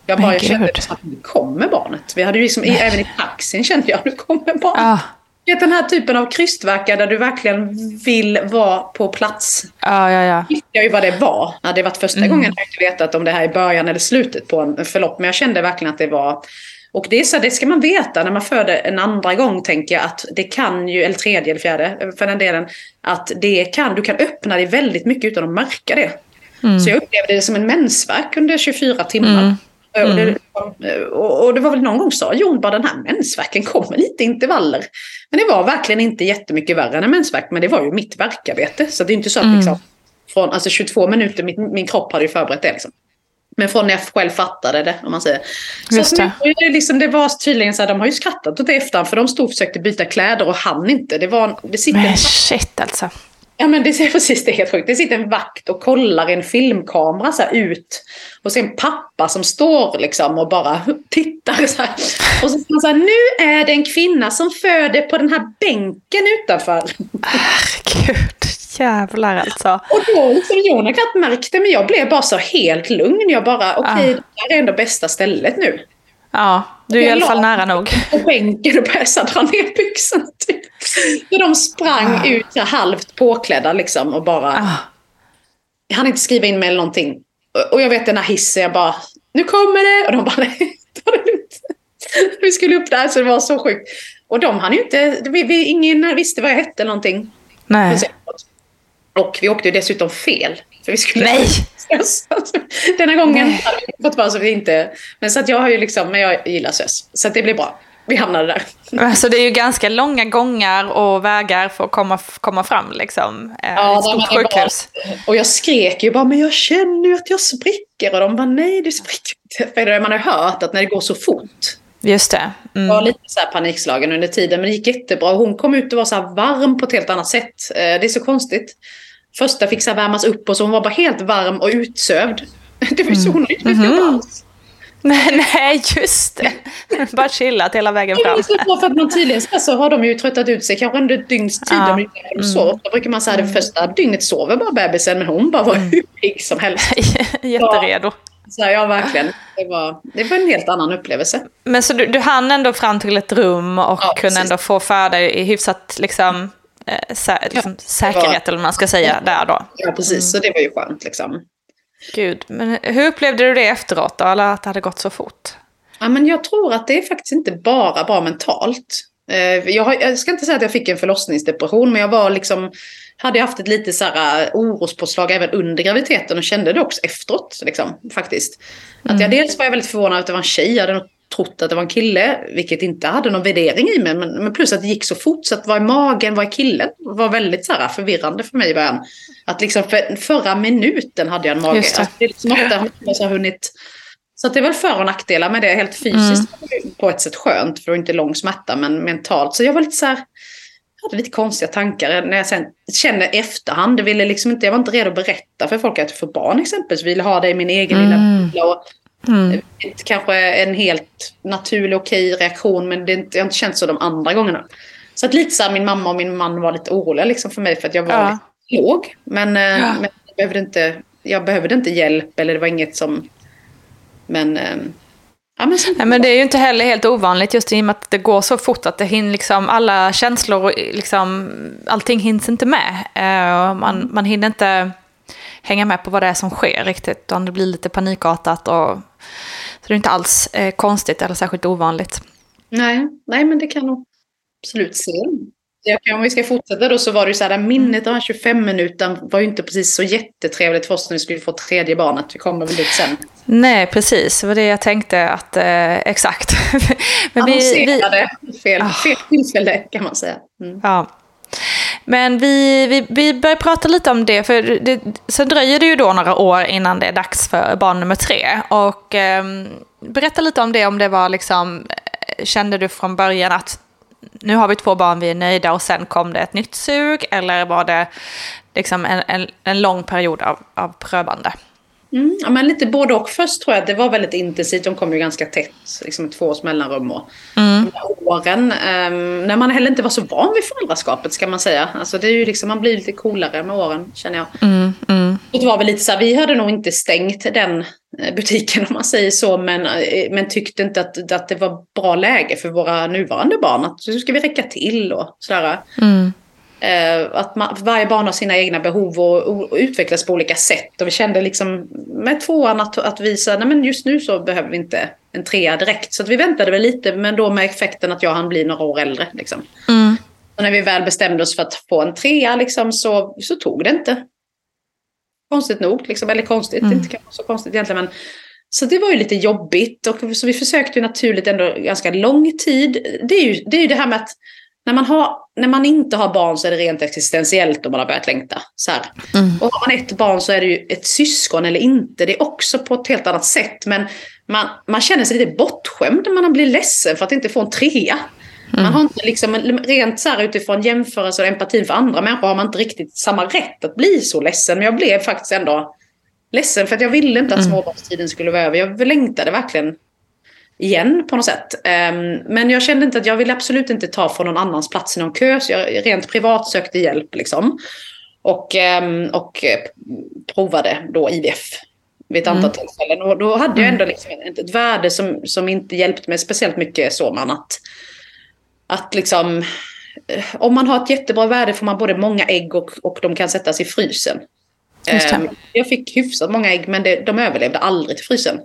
Jag bara Men jag kände att nu kommer barnet. Vi hade ju liksom, i, även i taxin kände jag, nu kommer barnet. Ah, Vet, Den här typen av krystvärkar där du verkligen vill vara på plats ja, ja, ja. visste jag ju vad det var. Hade det varit första Mm. gången jag inte vetat om det här är början eller slutet på en förlopp. Men jag kände verkligen att det var... Och det, är så, det ska man veta när man föder en andra gång, tänker jag, att det kan ju, eller tredje eller fjärde för den delen, att det kan, du kan öppna dig väldigt mycket utan att märka det. Mm. Så jag upplevde det som en mensvärk under 24 timmar. Och, det, och, och det var väl någon gång sa Jon bara den här mensvärken kommer lite intervaller. Men det var verkligen inte jättemycket värre än en mensvärk. Men det var ju mitt verkarbete. Så det är inte så att liksom, från alltså 22 minuter, min, min kropp hade ju förberett det. Liksom. Men från när jag själv fattade det, om man säger. Så Just det. nu, liksom, det var tydligen så här, de har ju skrattat åt det efterhand. För de stod och försökte byta kläder och hann inte. Det, var, det sitter en Men shit alltså. Ja men det är precis, det är helt sjukt. Det sitter en vakt och kollar en filmkamera så här ut. Och så en pappa som står liksom och bara tittar så här. Och så säger man så här, nu är det en kvinna som föder på den här bänken utanför. Herregud, jävlar alltså. Och då liksom, Jon har knappt märkt det men jag blev bara så helt lugn. Jag bara, okej Ah. det här är ändå bästa stället nu. Ja, du är i alla fall nära nog. På bänken och började dra ner byxorna typ. Så de sprang ut så här halvt påklädda liksom och bara... Ah. Jag hann inte skriva in mig eller någonting. Och- jag vet den här hissen, jag bara, nu kommer det! Och de bara, nej, ta det lugnt. Vi skulle upp där, så det var så sjukt. Och de hann ju inte, vi, vi, ingen visste vad jag hette någonting. Nej. Och vi åkte ju dessutom fel. För vi skulle Nej. Denna gången Nej. hade vi fått vara så vi inte... Men så att jag har ju liksom, men jag gillar SÖS. Så att det blir bra. Vi hamnade där. Alltså det är ju ganska långa gångar och vägar för att komma, komma fram liksom. Eh, Ja, ett stort det sjukhus. Och jag skrek ju bara, men jag känner ju att jag spricker. Och de bara, nej du spricker inte. För man har hört att när det går så fort. Just det. Jag Mm. var lite så panikslagen under tiden, men det gick jättebra. Hon kom ut och var så varm på ett helt annat sätt. Eh, Det är så konstigt. Första fick så värmas upp och så hon var bara helt varm och utsövd. Det var ju så hon inte Mm. mm. alls. Nej, nej, just det. Bara chillat hela vägen fram. så bra för att man tydligen så, har de ju tröttat ut sig kanske under dygns tid. Ja. Ja. De sover. Då brukar man säga det första dygnet sover bara bebisen men hon bara var hur pigg som helst. Jätteredo. Så ja, verkligen. Det var, det var en helt annan upplevelse. Men så du, du hann ändå fram till ett rum och Ja, kunde precis. ändå få för dig i hyfsat liksom, eh, sä, liksom, säkerhet, eller vad man ska säga, där då. Ja, precis. Så det var ju skönt liksom. Gud, men hur upplevde du det efteråt då? Eller att det hade gått så fort? Ja, men jag tror att det är faktiskt inte bara bra mentalt. Eh, Jag, har, jag ska inte säga att jag fick en förlossningsdepression, men jag var liksom, hade haft ett lite så här, uh, orospåslag även under graviditeten och kände det också efteråt. Liksom, faktiskt. Att jag, dels var jag väldigt förvånad att det var en tjej, jag hade nog trott att det var en kille, vilket inte hade någon värdering i mig. Men, men plus att det gick så fort, så att vad är magen, vad är killen? var väldigt så här, förvirrande för mig i början. Att liksom för, förra minuten hade jag en mage. Just det. Alltså, det är liksom ofta har hunnit så det är väl för och nackdelar med det. Helt fysiskt på ett sätt skönt för att inte lång smärta, men mentalt. Så jag var lite så här, hade lite konstiga tankar när jag sen känner efterhand. Jag, ville liksom inte, jag var inte redo att berätta för folk att jag får barn exempelvis. Jag ville ha det i min egen mm. lilla. Och, mm. Kanske en helt naturlig okej reaktion men det, har inte känt så de andra gångerna. Så att lite så här, min mamma och min man var lite oroliga liksom för mig för att jag var ja. lite låg. Men, eh, ja. men jag, behövde inte, jag behövde inte hjälp eller det var inget som... Men eh, Ja, men, Nej, men det är ju inte heller helt ovanligt just i och med att det går så fort att det hinner liksom, alla känslor och liksom, allting hinns inte med. Uh, man, man hinner inte hänga med på vad det är som sker riktigt, utan det blir lite panikartat. Och, så det är inte alls eh, konstigt eller särskilt ovanligt. Nej, nej, men det kan nog absolut se. Om vi ska fortsätta då så var det ju så här, minnet av 25 minuter var ju inte precis så jättetrevligt för oss när vi skulle få tredje barnet. Vi kommer väl dit sen. Nej, precis. Det var det jag tänkte att, eh, exakt. Men vi, vi... Fel, oh. fel tillfälle kan man säga. Mm. Ja. Men vi, vi, vi börjar prata lite om det, för det, sen dröjer det ju då några år innan det är dags för barn nummer tre. Och eh, berätta lite om det, om det var liksom, eh, kände du från början att nu har vi två barn, vi är nöjda och sen kom det ett nytt sug? Eller var det liksom en, en, en lång period av, av prövande? Mm, ja, men lite både och. Först tror jag att det var väldigt intensivt. De kom ju ganska tätt, liksom två års mellanrum. Och mm. åren, um, när man heller inte var så van vid föräldraskapet ska man säga. Alltså, det är ju liksom, man blir lite coolare med åren känner jag. Mm, mm. Det var väl lite så här, vi hade nog inte stängt den eh, butiken om man säger så. Men, eh, men tyckte inte att, att det var bra läge för våra nuvarande barn. Att nu ska vi räcka till och sådär. Mm. Eh, att man, varje barn har sina egna behov och, och, utvecklas på olika sätt. Och vi kände liksom med tvåan att, att visa, nej men just nu så behöver vi inte en trea direkt. Så vi väntade väl lite, men då med effekten att jag hann bli några år äldre. Liksom. Mm. Och när vi väl bestämde oss för att få en trea liksom, så, så tog det inte. Konstigt nog, liksom, eller konstigt, mm. inte så konstigt egentligen. Men, så det var ju lite jobbigt. Och, så vi försökte naturligt ändå ganska lång tid. Det är ju det, är ju det här med att när man, har, när man inte har barn så är det rent existentiellt om man har börjat längta. Så mm. Och har man ett barn så är det ju ett syskon eller inte. Det är också på ett helt annat sätt. Men man, man känner sig lite bortskämd när man blir ledsen för att inte få en trea. Mm. Man har inte liksom, rent så här utifrån jämförelse och empatin för andra människor har man inte riktigt samma rätt att bli så ledsen. Men jag blev faktiskt ändå ledsen för att jag ville inte att mm. småbarnstiden skulle vara över. Jag längtade verkligen igen på något sätt. Um, men jag kände inte att jag ville absolut inte ta från någon annans plats i någon kö. Så jag rent privat sökte hjälp liksom. Och, um, och eh, provade då IVF vid ett antal mm. tillfällen. Och då hade jag mm. ändå liksom ett, värde som, som inte hjälpte mig speciellt mycket så man att, att liksom eh, om man har ett jättebra värde får man både många ägg och, och de kan sättas i frysen. Um, jag fick hyfsat många ägg men det, de överlevde aldrig till frysen.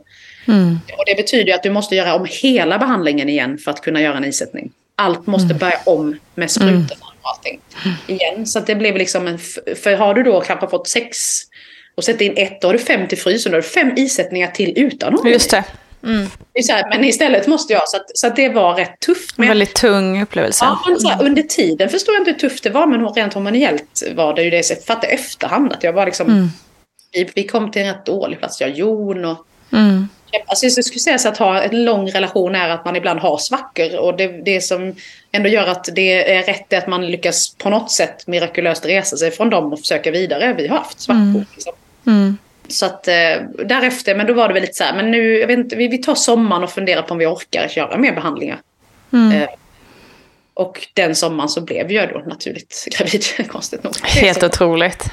Mm. Och det betyder att du måste göra om hela behandlingen igen för att kunna göra en isättning. Allt måste mm. börja om med sprutorna mm. och allting igen. Så det blev liksom en... För har du då kanske fått sex och sätter in ett, då har du fem till frysen. Då har du fem isättningar till utan honom. Just det. Mm. här, men istället måste jag, så, att, så att det var rätt tufft. Men, väldigt tung upplevelse. Ja, men här, under tiden förstod jag inte hur tufft det var, men rent hormonellt var det ju det. Så jag fattade efterhand att jag var liksom... Mm. Vi, vi kom till en rätt dålig plats, jag och Jon och... Mm. Alltså jag skulle säga så att ha en lång relation är att man ibland har svackor. Och det, det som ändå gör att det är rätt är att man lyckas på något sätt mirakulöst resa sig från dem och försöka vidare. Vi har haft svackor. Mm. Liksom. Mm. Så att eh, därefter, men då var det väl lite så här, men nu, jag vet inte, vi, vi tar sommaren och funderar på om vi orkar göra mer behandlingar. Mm. Eh, och den sommaren så blev jag då naturligt gravid, konstigt nog. Helt otroligt.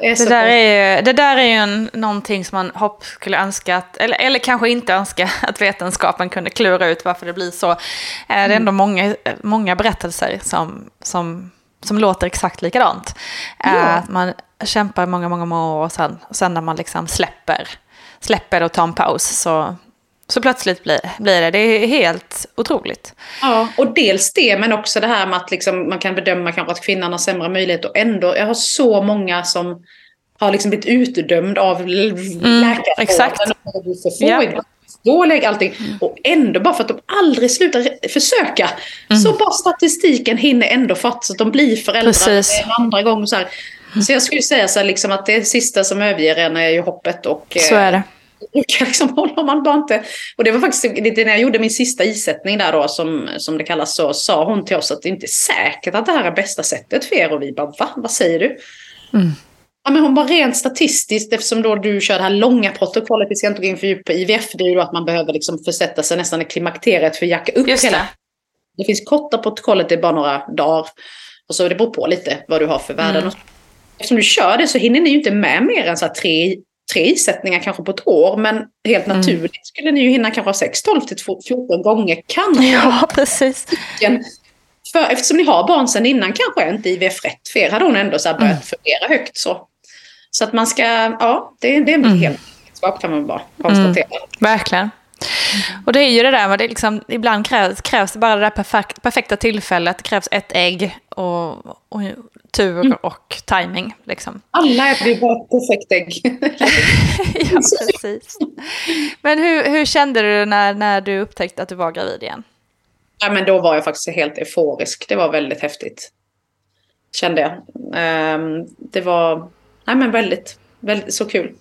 Det där, är, det där är ju en, någonting som man hopp skulle önska, att, eller, eller kanske inte önska, att vetenskapen kunde klura ut varför det blir så. Mm. Det är ändå många, många berättelser som, som, som låter exakt likadant. Ja. Att man kämpar många, många, många år och sen, och sen när man liksom släpper, släpper och tar en paus så, så plötsligt blir, blir det. Det är helt otroligt. Ja, och dels det, men också det här med att liksom, man kan bedöma kanske att kvinnan har sämre möjlighet och ändå, jag har så många som har liksom blivit utdömd av mm, läkare. Exakt. Ja. Dålig allting. Mm. Och ändå bara för att de aldrig slutar försöka. Mm. Så bara statistiken hinner ändå fatta så att de blir föräldrar Precis. en andra gång. Så, här. så jag skulle säga så här, liksom att det sista som överger en är ju hoppet. Och, så är det brukar liksom hålla man bara inte... Och det var faktiskt lite när jag gjorde min sista isättning där då, som, som det kallas, så sa hon till oss att det inte är säkert att det här är bästa sättet för er. Och vi bara, va? Vad säger du? Mm. Ja, men hon bara rent statistiskt, eftersom då du kör det här långa protokollet, vi ska inte gå in för djupt på IVF, det är ju då att man behöver liksom försätta sig nästan i klimakteriet för att jacka upp Just hela. det. Det finns korta protokollet, det är bara några dagar. Och så det beror på lite vad du har för värden. Mm. Eftersom du kör det så hinner ni ju inte med mer än så här tre, tre isättningar kanske på ett år. Men helt Mm. naturligt skulle ni ju hinna kanske ha 6, 12 till 14 gånger. Kanske. Ja, precis. För, eftersom ni har barn sedan innan kanske är inte IVF rätt för er. Hade hon ändå så börjat Mm. fundera högt så. Så att man ska, ja, det, det är en Mm. hel vetenskap kan man bara konstatera. Verkligen. Och det är ju det där med det liksom, ibland krävs, krävs det bara det där perfek, perfekta tillfället. Det krävs ett ägg och, och tur Mm. och timing. Liksom. Alla är ju bara ett perfekt ägg. ja, precis. Men hur, hur kände du när, när du upptäckte att du var gravid igen? Ja, men då var jag faktiskt helt euforisk. Det var väldigt häftigt. Kände jag. Ehm, det var nej, men väldigt, väldigt så kul.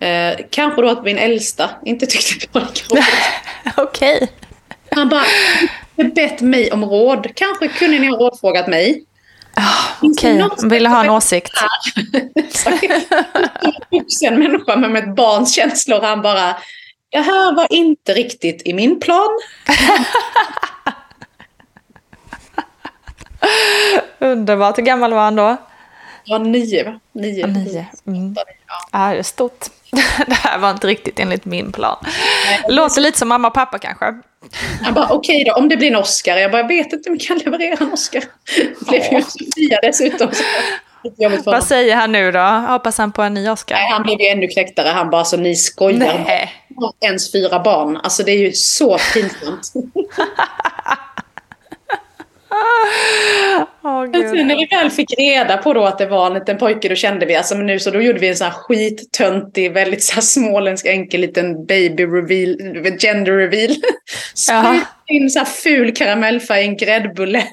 Eh, kanske då att min äldsta inte tyckte det var lika roligt. Okej. Han bara, "Du har bett mig om råd. Kanske kunde ni ha rådfrågat mig. Okej, ville ha en åsikt. vuxen människa med ett barns känslor. Han bara, det här var inte riktigt i min plan. Underbart. Hur gammal var han då? Ja, nio va? Nio. Nio. Mm. Ja, det är stort. Det här var inte riktigt enligt min plan. Låter lite som mamma och pappa kanske. Han bara, okej då, om det blir en Oscar. Jag bara, jag vet inte om vi kan leverera en Oscar. Det blev ju Sofia dessutom. Vad säger han nu då? Hoppas han på en ny Oscar? Nej, han blev ju ännu knäcktare. Han bara, så ni skojar. Nej. Ens fyra barn. Alltså det är ju så pinsamt. Men gud. sen när vi väl fick reda på då att det var en liten pojke, då kände vi, alltså men nu så då gjorde vi en sån här skittöntig, väldigt så här småländsk enkel liten baby reveal, gender reveal. Sprayade in så här ful karamellfärg i en gräddbulle.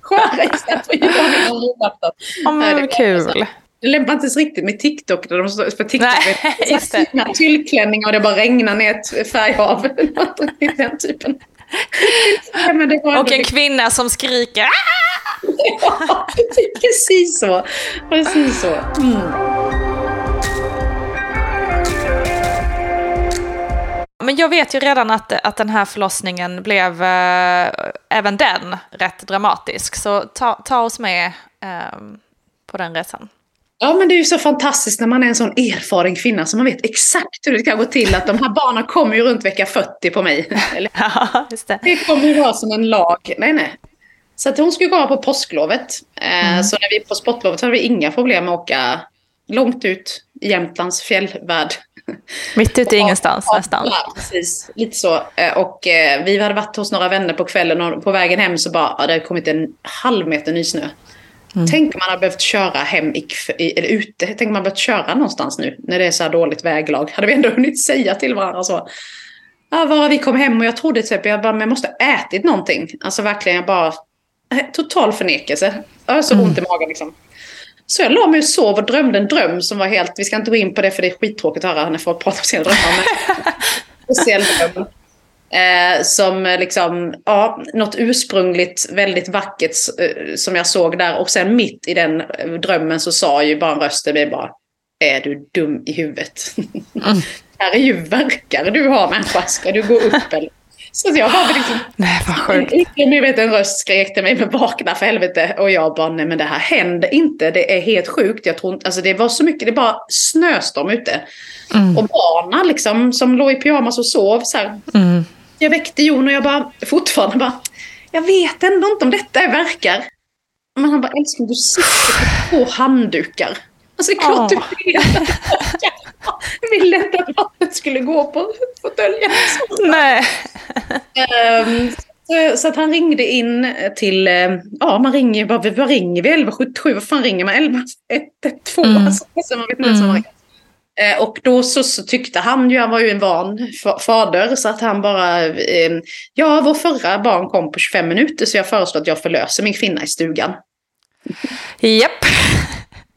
Skära istället för julafton. Ja, men vad kul. Det lämpar inte ens riktigt med TikTok. Där de, för TikTok Nej, är det. tyllklänningar och det bara regnar ner ett färghav. Den typen. Ja, Och en kvinna som skriker. Ja, precis så. Precis så. Mm. Men jag vet ju redan att, att den här förlossningen blev eh, även den rätt dramatisk. Så ta, ta oss med eh, på den resan. Ja, men det är ju så fantastiskt när man är en sån erfaren kvinna så man vet exakt hur det ska gå till. Att de här barnen kommer ju runt vecka 40 på mig. Eller, Ja, det. det kommer ju vara som en lag. Nej, nej. Så att hon skulle komma på påsklovet. Eh, Så när vi på sportlovet hade vi inga problem med att åka långt ut i Jämtlands fjällvärld. Mitt ute i ingenstans nästan. Ja, precis. Lite så. Eh, Och eh, vi hade varit hos några vänner på kvällen och på vägen hem så bara, ja, det hade kommit en halv meter nysnö. Tänk man hade behövt köra hem i, eller ute. Tänk om man behövt köra någonstans nu när det är så här dåligt väglag. Hade vi ändå hunnit säga till varandra så. Ja, bara vi kom hem och jag trodde typ, jag bara, men jag måste ha ätit någonting. Alltså verkligen, jag bara, eh, total förnekelse. Jag har så ont i magen liksom. Så jag la mig och sov och drömde en dröm som var helt, vi ska inte gå in på det för det är skittråkigt att höra när folk pratar om sina drömmar. Men speciell dröm. Eh, som liksom, ja, något ursprungligt väldigt vackert eh, som jag såg där. Och sen mitt i den drömmen så sa ju bara en röst till mig bara, är du dum i huvudet? här är ju verkar du har människa, ska du gå upp eller? Så jag bara liksom, Nej, vad sjukt. en icke-medveten röst skrek till mig med vakna för helvete. Och jag bara, nej men det här händer inte. Det är helt sjukt. Jag tror inte, alltså det var så mycket, det bara snöstorm ute. Och barnen liksom som låg i pyjamas och sov så här. Jag väckte Jon och jag bara, fortfarande bara, jag vet ändå inte om detta är verkar. Men han bara, älskling du sitter på två handdukar. Alltså det är klart du vet. Jag ville inte att vattnet skulle gå på fåtöljen. Nej. Ehm, så, så att han ringde in till, eh, ja man ringer, vad, vad ringer vi? 1177, vad fan ringer man? 1112, Mm. alltså, man vet inte ens vad man ringer. Eh, Och då så, så tyckte han ju, han var ju en van fa- fader, så att han bara, eh, ja vår förra barn kom på 25 minuter så jag föreslår att jag förlöser min kvinna i stugan. Japp.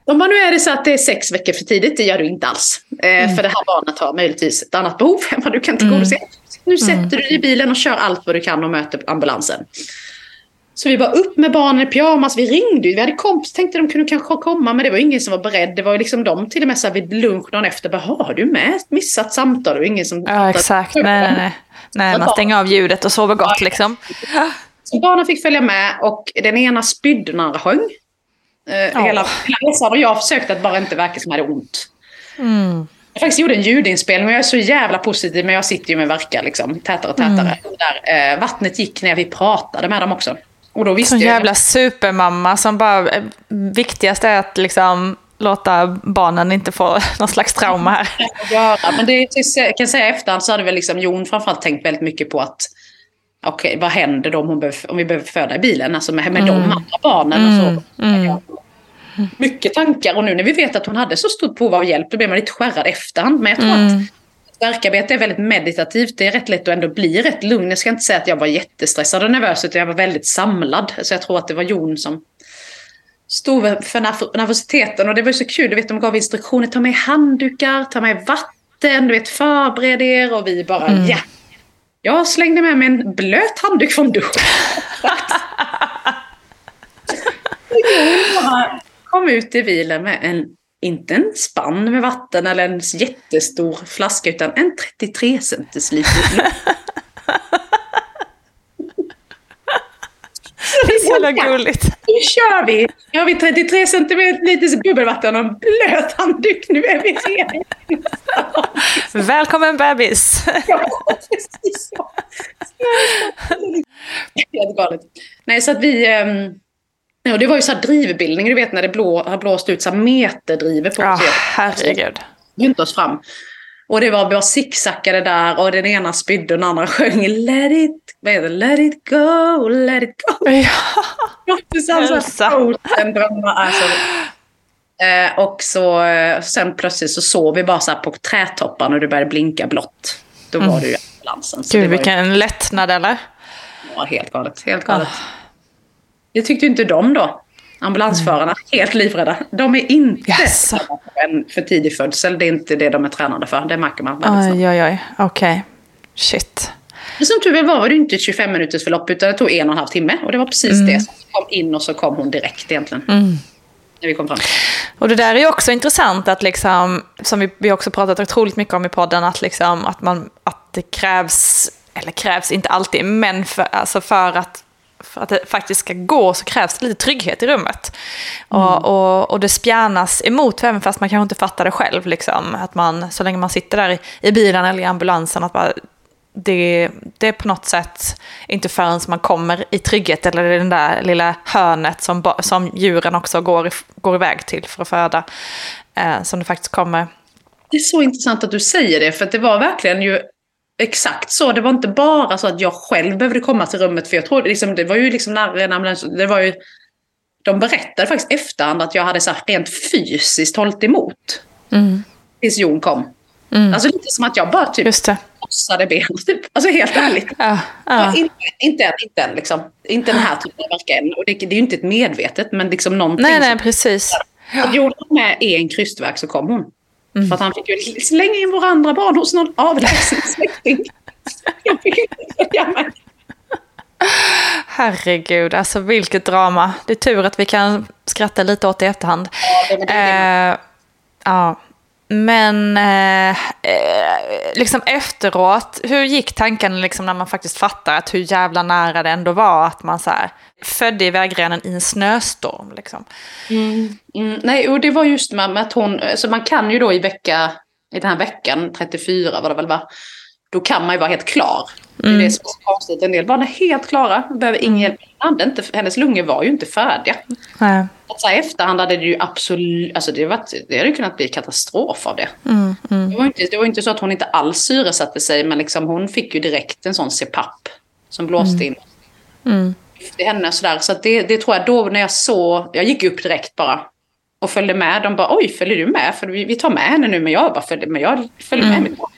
Om man nu är det så att det är sex veckor för tidigt, det gör du inte alls. Eh, För det här barnet har möjligtvis ett annat behov än vad du kan tillgodose. Nu sätter du dig i bilen och kör allt vad du kan och möter ambulansen. Så vi var upp med barnen i pyjamas, vi ringde vi hade kompis, tänkte de kunde kanske komma men det var ingen som var beredd. Det var ju liksom de till och med så vid lunch dagen efter, bara har du med missat samtal? Var ingen som... Ja, exakt. Nej, nej, nej. nej man stänger av ljudet och sover gott liksom. Så barnen fick följa med och den ena spydde den andra sjöng. Eh. Hela, resan och jag försökte att bara inte verka som hade ont. Mm. Jag faktiskt gjorde en ljudinspelning och jag är så jävla positiv men jag sitter ju med verkar liksom tätare och Mm. tätare. Där, eh, vattnet gick när vi pratade med dem också. Och då visste Sån jag jävla supermamma som bara... eh, Viktigast är att liksom låta barnen inte få någon slags trauma här. göra. Men det jag kan säga efterhand så hade väl liksom Jon framförallt tänkt väldigt mycket på att okej, vad händer då om, behöver, om vi behöver föda i bilen? Alltså med, med de andra barnen och så. Mycket tankar och nu när vi vet att hon hade så stort behov av hjälp då blir man lite skärrad efterhand. Men jag tror att verkarbete är väldigt meditativt. Det är rätt lätt att ändå bli rätt lugn. Jag ska inte säga att jag var jättestressad och nervös utan jag var väldigt samlad. Så jag tror att det var Jon som stod för nerv- nervositeten. Och det var så kul, du vet de gav instruktioner. Ta med handdukar, ta med vatten, du vet förbered er. Och vi bara ja. Jag slängde med mig en blöt handduk från duschen. Kom ut i bilen med en, inte en spann med vatten eller en jättestor flaska utan en 33 centiliter. Det är så jävla gulligt. Nu kör vi! Nu har vi 33 centiliter bubbelvatten och en blöt handduk. Nu är vi redo. Välkommen bebis! Ja, precis så. Helt galet. Nej, så att vi... Ja, det var ju så här drivbildning, du vet när det blå, har blåst ut så här meterdriver på Ja, oss. herregud. Runt oss fram. Och det var bara zigzackade där och den ena spydde och den andra sjöng Let it, vad heter det? Let it go, let it go. Ja. Elsa. Drömmar. Alltså. Eh, och så eh, sen plötsligt så såg vi bara så här på trädtopparna och det började blinka blått. Då var det ju ambulansen. Mm. Gud, var ju vilken lättnad eller? ja, helt galet. Helt galet. Det tyckte ju inte de då. Ambulansförarna, helt livrädda. De är inte på en för tidig födsel. Det är inte det de är tränade för. Det märker man väldigt snabbt. Oj, oj, oj. Okej. Shit. Men som tur väl var var det inte ett 25 minuters förlopp utan det tog en och en halv timme. Och det var precis Mm. det som kom in och så kom hon direkt egentligen. När vi kom fram. Och det där är ju också intressant att liksom, som vi, vi också pratat otroligt mycket om i podden, att, liksom, att, man, att det krävs, eller krävs inte alltid, men för, alltså för att för att det faktiskt ska gå så krävs det lite trygghet i rummet. Och, och, och det spjärnas emot, även fast man kanske inte fattar det själv. Liksom. Att man, så länge man sitter där i, i bilen eller i ambulansen, att bara, det, det är på något sätt inte förrän man kommer i trygghet eller i den där lilla hörnet som, som djuren också går, går iväg till för att föda, eh, som det faktiskt kommer. Det är så intressant att du säger det, för det var verkligen ju exakt så. Det var inte bara så att jag själv behövde komma till rummet, för jag trodde liksom, det var ju liksom när det var ju, de berättade faktiskt efterhand att jag hade så här rent fysiskt hållit emot. Tills Jon kom. Alltså lite som att jag bara typ krossade benet. Typ. Alltså helt ärligt. Ja, ja. Inte, inte än, inte än liksom. Inte den här typen av verkar än. Och det, det är ju inte ett medvetet, men liksom någonting. Nej, nej, precis. gjorde hon med i en krystverk så kom hon. Mm. För att han fick ju slänga in våra andra barn hos någon avlägsen släkting. Jag fick inte följa med. Herregud, alltså vilket drama. Det är tur att vi kan skratta lite åt det i efterhand. det var det. Eh, ja. Men eh, eh, liksom efteråt, hur gick tanken liksom när man faktiskt fattar att hur jävla nära det ändå var att man så här, födde i vägrenen i en snöstorm? Liksom. Mm, mm. nej, och det var just med, med att hon, så man kan ju då i vecka, i den här veckan, 34 var det väl va? Då kan man ju vara helt klar. Det är det är så konstigt. En del barn är helt klara, behöver ingen hjälp. Hade inte, hennes lungor var ju inte färdiga. Nej. Att så här, efterhand hade det ju absolut, alltså det, varit, det hade ju kunnat bli katastrof av det. Det, var inte, det var inte så att hon inte alls syresatte sig, men liksom hon fick ju direkt en sån CPAP som blåste in. Det henne sådär, så det, det tror jag då när jag såg, jag gick upp direkt bara. Och följde med, de bara oj följer du med? För vi, vi tar med henne nu, men jag bara följde med, jag följde med barn.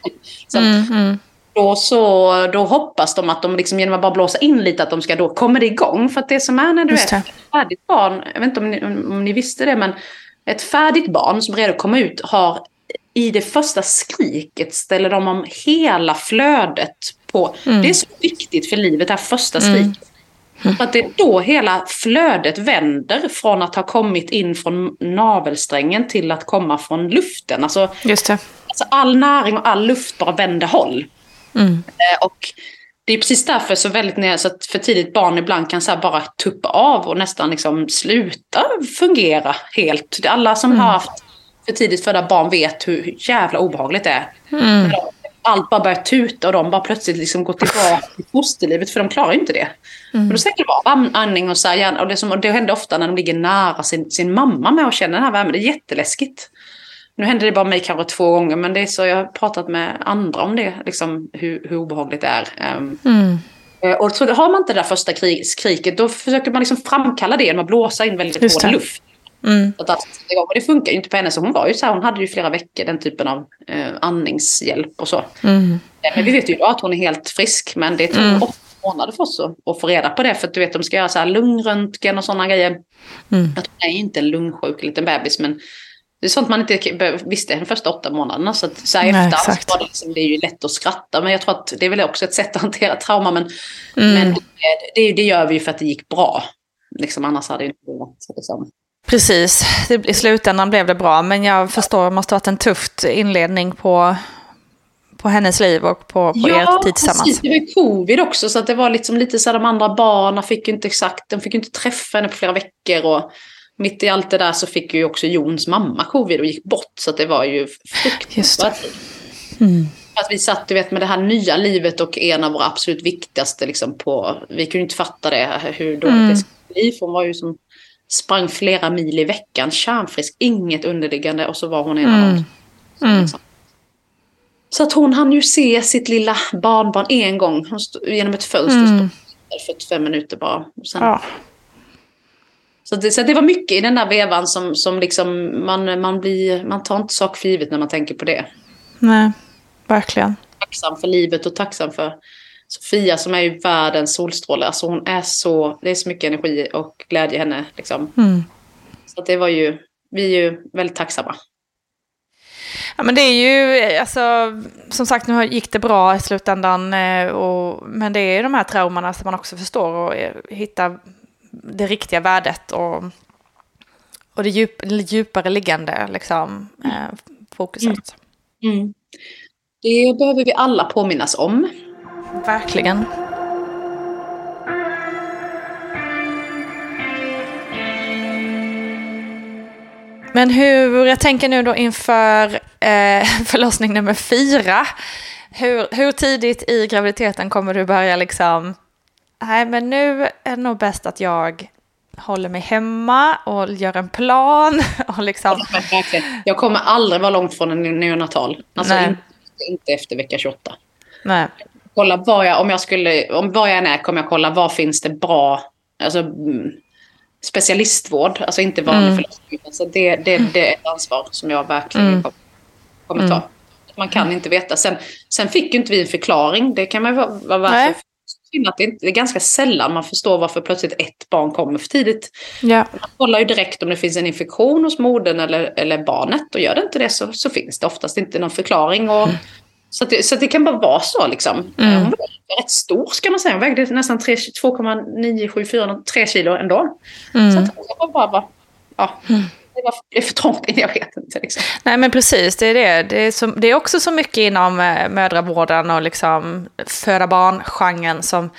Så att, då, så, då hoppas de att de liksom, genom att bara blåsa in lite att de ska då, kommer det igång? För att det som är när du Just är ett färdigt barn, jag vet inte om ni, om, ni visste det, men ett färdigt barn som att komma ut har i det första skriket ställer de om hela flödet på. Mm. Det är så viktigt för livet, det här första skriket. För att det är då hela flödet vänder från att ha kommit in från navelsträngen till att komma från luften. Alltså, alltså all näring och all luft bara vänder håll. Mm. Eh, Och det är precis därför så väldigt så att för tidigt barn ibland kan så bara tuppa av och nästan liksom sluta fungera helt. Alla som har haft för tidigt födda barn vet hur jävla obehagligt det är. När de- Allt bara börjar tuta och de bara plötsligt liksom går tillbaka till fosterlivet för de klarar inte det. Men då sätter de av am- andning och så här, och det, som, och det händer ofta när de ligger nära sin, sin mamma med och känner den här värmen. Det är jätteläskigt. Nu händer det bara mig kanske två gånger men det är så jag har pratat med andra om det, liksom hur, hur obehagligt det är. Ehm, eh, Och så har man inte det där första krig, skriket då försöker man liksom framkalla det genom att blåsa in väldigt Just hård luft. Så att sätter igång. Och det funkar ju inte på henne så hon var ju så här, hon hade ju flera veckor den typen av eh, andningshjälp och så. Eh, Men vi vet ju idag att hon är helt frisk men det tog åtta månader för oss att, få reda på det för att du vet de ska göra så här lungröntgen och sådana grejer. Att hon är inte en lungsjuk liten bebis men det är sånt man inte visste de första åtta månaderna. Så, att, så här Nej, var det, liksom, det är ju lätt att skratta. Men jag tror att det är väl också ett sätt att hantera trauma. Men, men det, det, det gör vi ju för att det gick bra. Liksom, annars hade det inte varit liksom. Precis, i slutändan blev det bra. Men jag förstår, det måste ha varit en tuff inledning på, på hennes liv och på, på er tid tillsammans. precis. Det var ju covid också. Så att det var liksom lite så här, de andra barnen fick ju inte exakt, de fick ju inte träffa henne på flera veckor. Och mitt i allt det där så fick ju också Jons mamma covid och gick bort. Så att det var ju fruktansvärt. Att vi satt du vet, med det här nya livet och en av våra absolut viktigaste liksom, på... Vi kunde inte fatta det, hur dåligt det skulle bli. För hon var ju som sprang flera mil i veckan, kärnfrisk, inget underliggande. Och så var hon en av dem. Liksom. Så att hon hann ju se sitt lilla barnbarn en gång genom ett fönster. Mm. 45 minuter bara. Sen, Ja. så, det, så det var mycket i den där vevan som, som liksom man, man, blir, man tar inte sak för givet när man tänker på det. Nej, verkligen. tacksam för livet och tacksam för Sofia som är ju världens solstråle. Alltså hon är så, det är så mycket energi och glädje i henne. Liksom. Mm. Så det var ju, vi är ju väldigt tacksamma. Ja, men det är ju, alltså, som sagt, nu gick det bra i slutändan. eh, Och, men det är ju de här traumorna som man också förstår och eh, hittar det riktiga värdet och, och det djup, djupare liggande liksom, eh, fokuset. Mm. Det behöver vi alla påminnas om. Verkligen. Men hur, jag tänker nu då inför eh, förlossning nummer fyra. Hur, hur tidigt i graviditeten kommer du börja liksom, nej men nu är det nog bäst att jag håller mig hemma och gör en plan. Och liksom, jag kommer aldrig vara långt från en neonatal. Alltså Nej. inte, inte efter vecka 28. nej. Kolla var jag, om jag skulle, om var jag än är kommer jag kolla var finns det bra, alltså mm, specialistvård, alltså inte vanlig Mm. förlossning. Så det, det, det är ett ansvar som jag verkligen Mm. kommer- ta. Man kan inte veta. Sen, sen fick ju inte vi en förklaring, det kan man vara, vara. Synd att det är ganska sällan man förstår varför plötsligt ett barn kommer för tidigt. Ja. Man kollar ju direkt om det finns en infektion hos modern eller, eller barnet. Och gör det inte det så, så finns det oftast inte någon förklaring. Och, så, det, så det kan bara vara så liksom. Mm. Hon var rätt stor ska man säga. Hon vägde nästan tre- 2,974, 3 kilo ändå. Mm. Så att det var bara, bara ja, det var det är för trångt in, jag vet inte. Liksom. Nej men precis, det är det. Det är, så, det är också så mycket inom eh, mödravården och liksom föda barn-genren som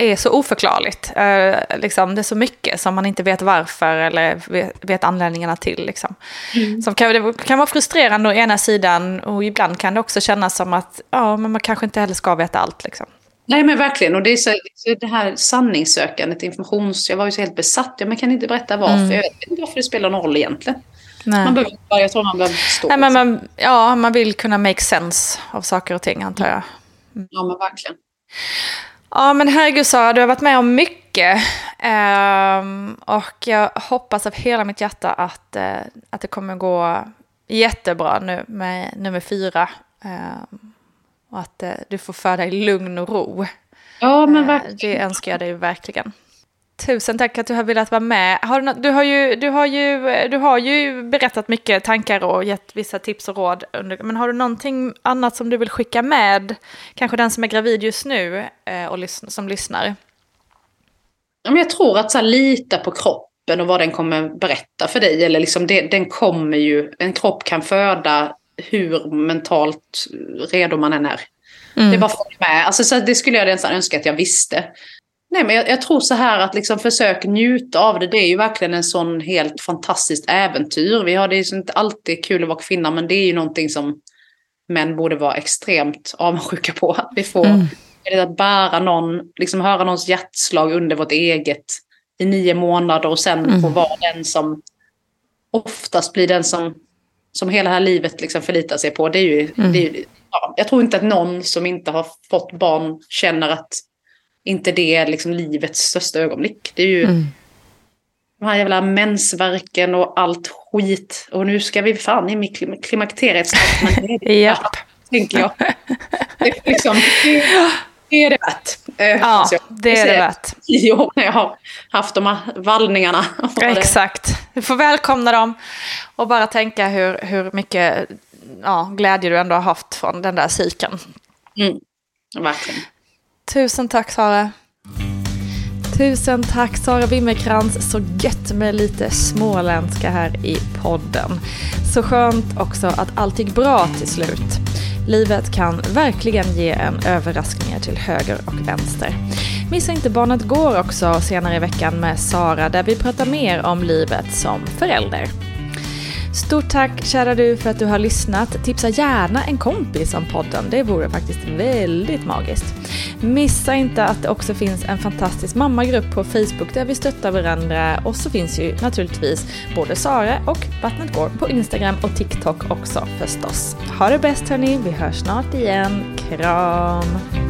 är så oförklarligt. Eh, liksom, det är så mycket som man inte vet varför eller vet, vet anledningarna till. Liksom. Som kan, det kan vara frustrerande å ena sidan och ibland kan det också kännas som att ja, men man kanske inte heller ska veta allt. Liksom. Nej men verkligen. Och det är så, så det här sanningssökandet, informations... Jag var ju så helt besatt. Ja, men kan inte berätta varför. Jag vet inte varför det spelar någon roll egentligen. Nej. Man behöver, jag tror man behöver förstå. Nej, men man, ja, man vill kunna make sense av saker och ting antar jag. Ja men verkligen. Ja, men herregud Sara, du har varit med om mycket. Ehm, och jag hoppas av hela mitt hjärta att, eh, att det kommer gå jättebra nu med nummer fyra. Ehm, och att eh, du får föda i lugn och ro. Ja men Eh, verkligen. det önskar jag dig verkligen. Tusen tack att du har velat vara med. Har du, något, du, har ju, du, har ju, du har ju berättat mycket tankar och gett vissa tips och råd. Under, men har du någonting annat som du vill skicka med? Kanske den som är gravid just nu eh, och som lyssnar. Jag tror att så här, lita på kroppen och vad den kommer berätta för dig. Eller liksom det, den kommer ju, en kropp kan föda hur mentalt redo man än är. Mm. Det bara med. Alltså, så det skulle jag nästan önska att jag visste. Nej, men jag, jag, tror så här att liksom försök njuta av det. Det är ju verkligen en sån helt fantastiskt äventyr. Vi har det ju inte alltid kul att vara kvinna, men det är ju någonting som män borde vara extremt avundsjuka på. Att vi får mm. att bära någon, liksom höra någons hjärtslag under vårt eget i nio månader och sen mm. få vara den som oftast blir den som, som hela här livet liksom förlitar sig på. Det är ju, mm. det är ju, ja, jag tror inte att någon som inte har fått barn känner att inte det liksom livets största ögonblick. Det är ju mm. de här jävla mensverken och allt skit. Och nu ska vi fan in i klimakteriet det är Japp. tänker jag. Det är, liksom, det, är det värt. Eh, ja, det är det värt. Tio år när jag har haft de här vallningarna. Exakt. Du får välkomna dem och bara tänka hur, hur mycket ja, glädje du ändå har haft från den där cykeln. Mm, verkligen. Tusen tack Sara. Tusen tack Sara Wimmerkrans. Så gött med lite småländska här i podden. Så skönt också att allt gick bra till slut. Livet kan verkligen ge en överraskningar till höger och vänster. Missa inte Barnet Går också senare i veckan med Sara där vi pratar mer om livet som förälder. Stort tack kära du för att du har lyssnat. Tipsa gärna en kompis om podden. Det vore faktiskt väldigt magiskt. Missa inte att det också finns en fantastisk mammagrupp på Facebook där vi stöttar varandra och så finns ju naturligtvis både Sara och Vattnet går på Instagram och TikTok också förstås. Ha det bäst hörni, vi hörs snart igen. Kram!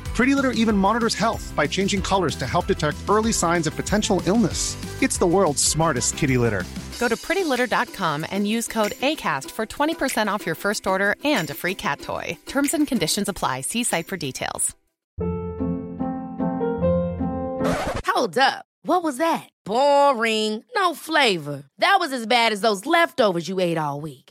Pretty Litter even monitors health by changing colors to help detect early signs of potential illness. It's the world's smartest kitty litter. Go to prettylitter.com and use code ACAST for 20% off your first order and a free cat toy. Terms and conditions apply. See site for details. Hold up. What was that? Boring. No flavor. That was as bad as those leftovers you ate all week.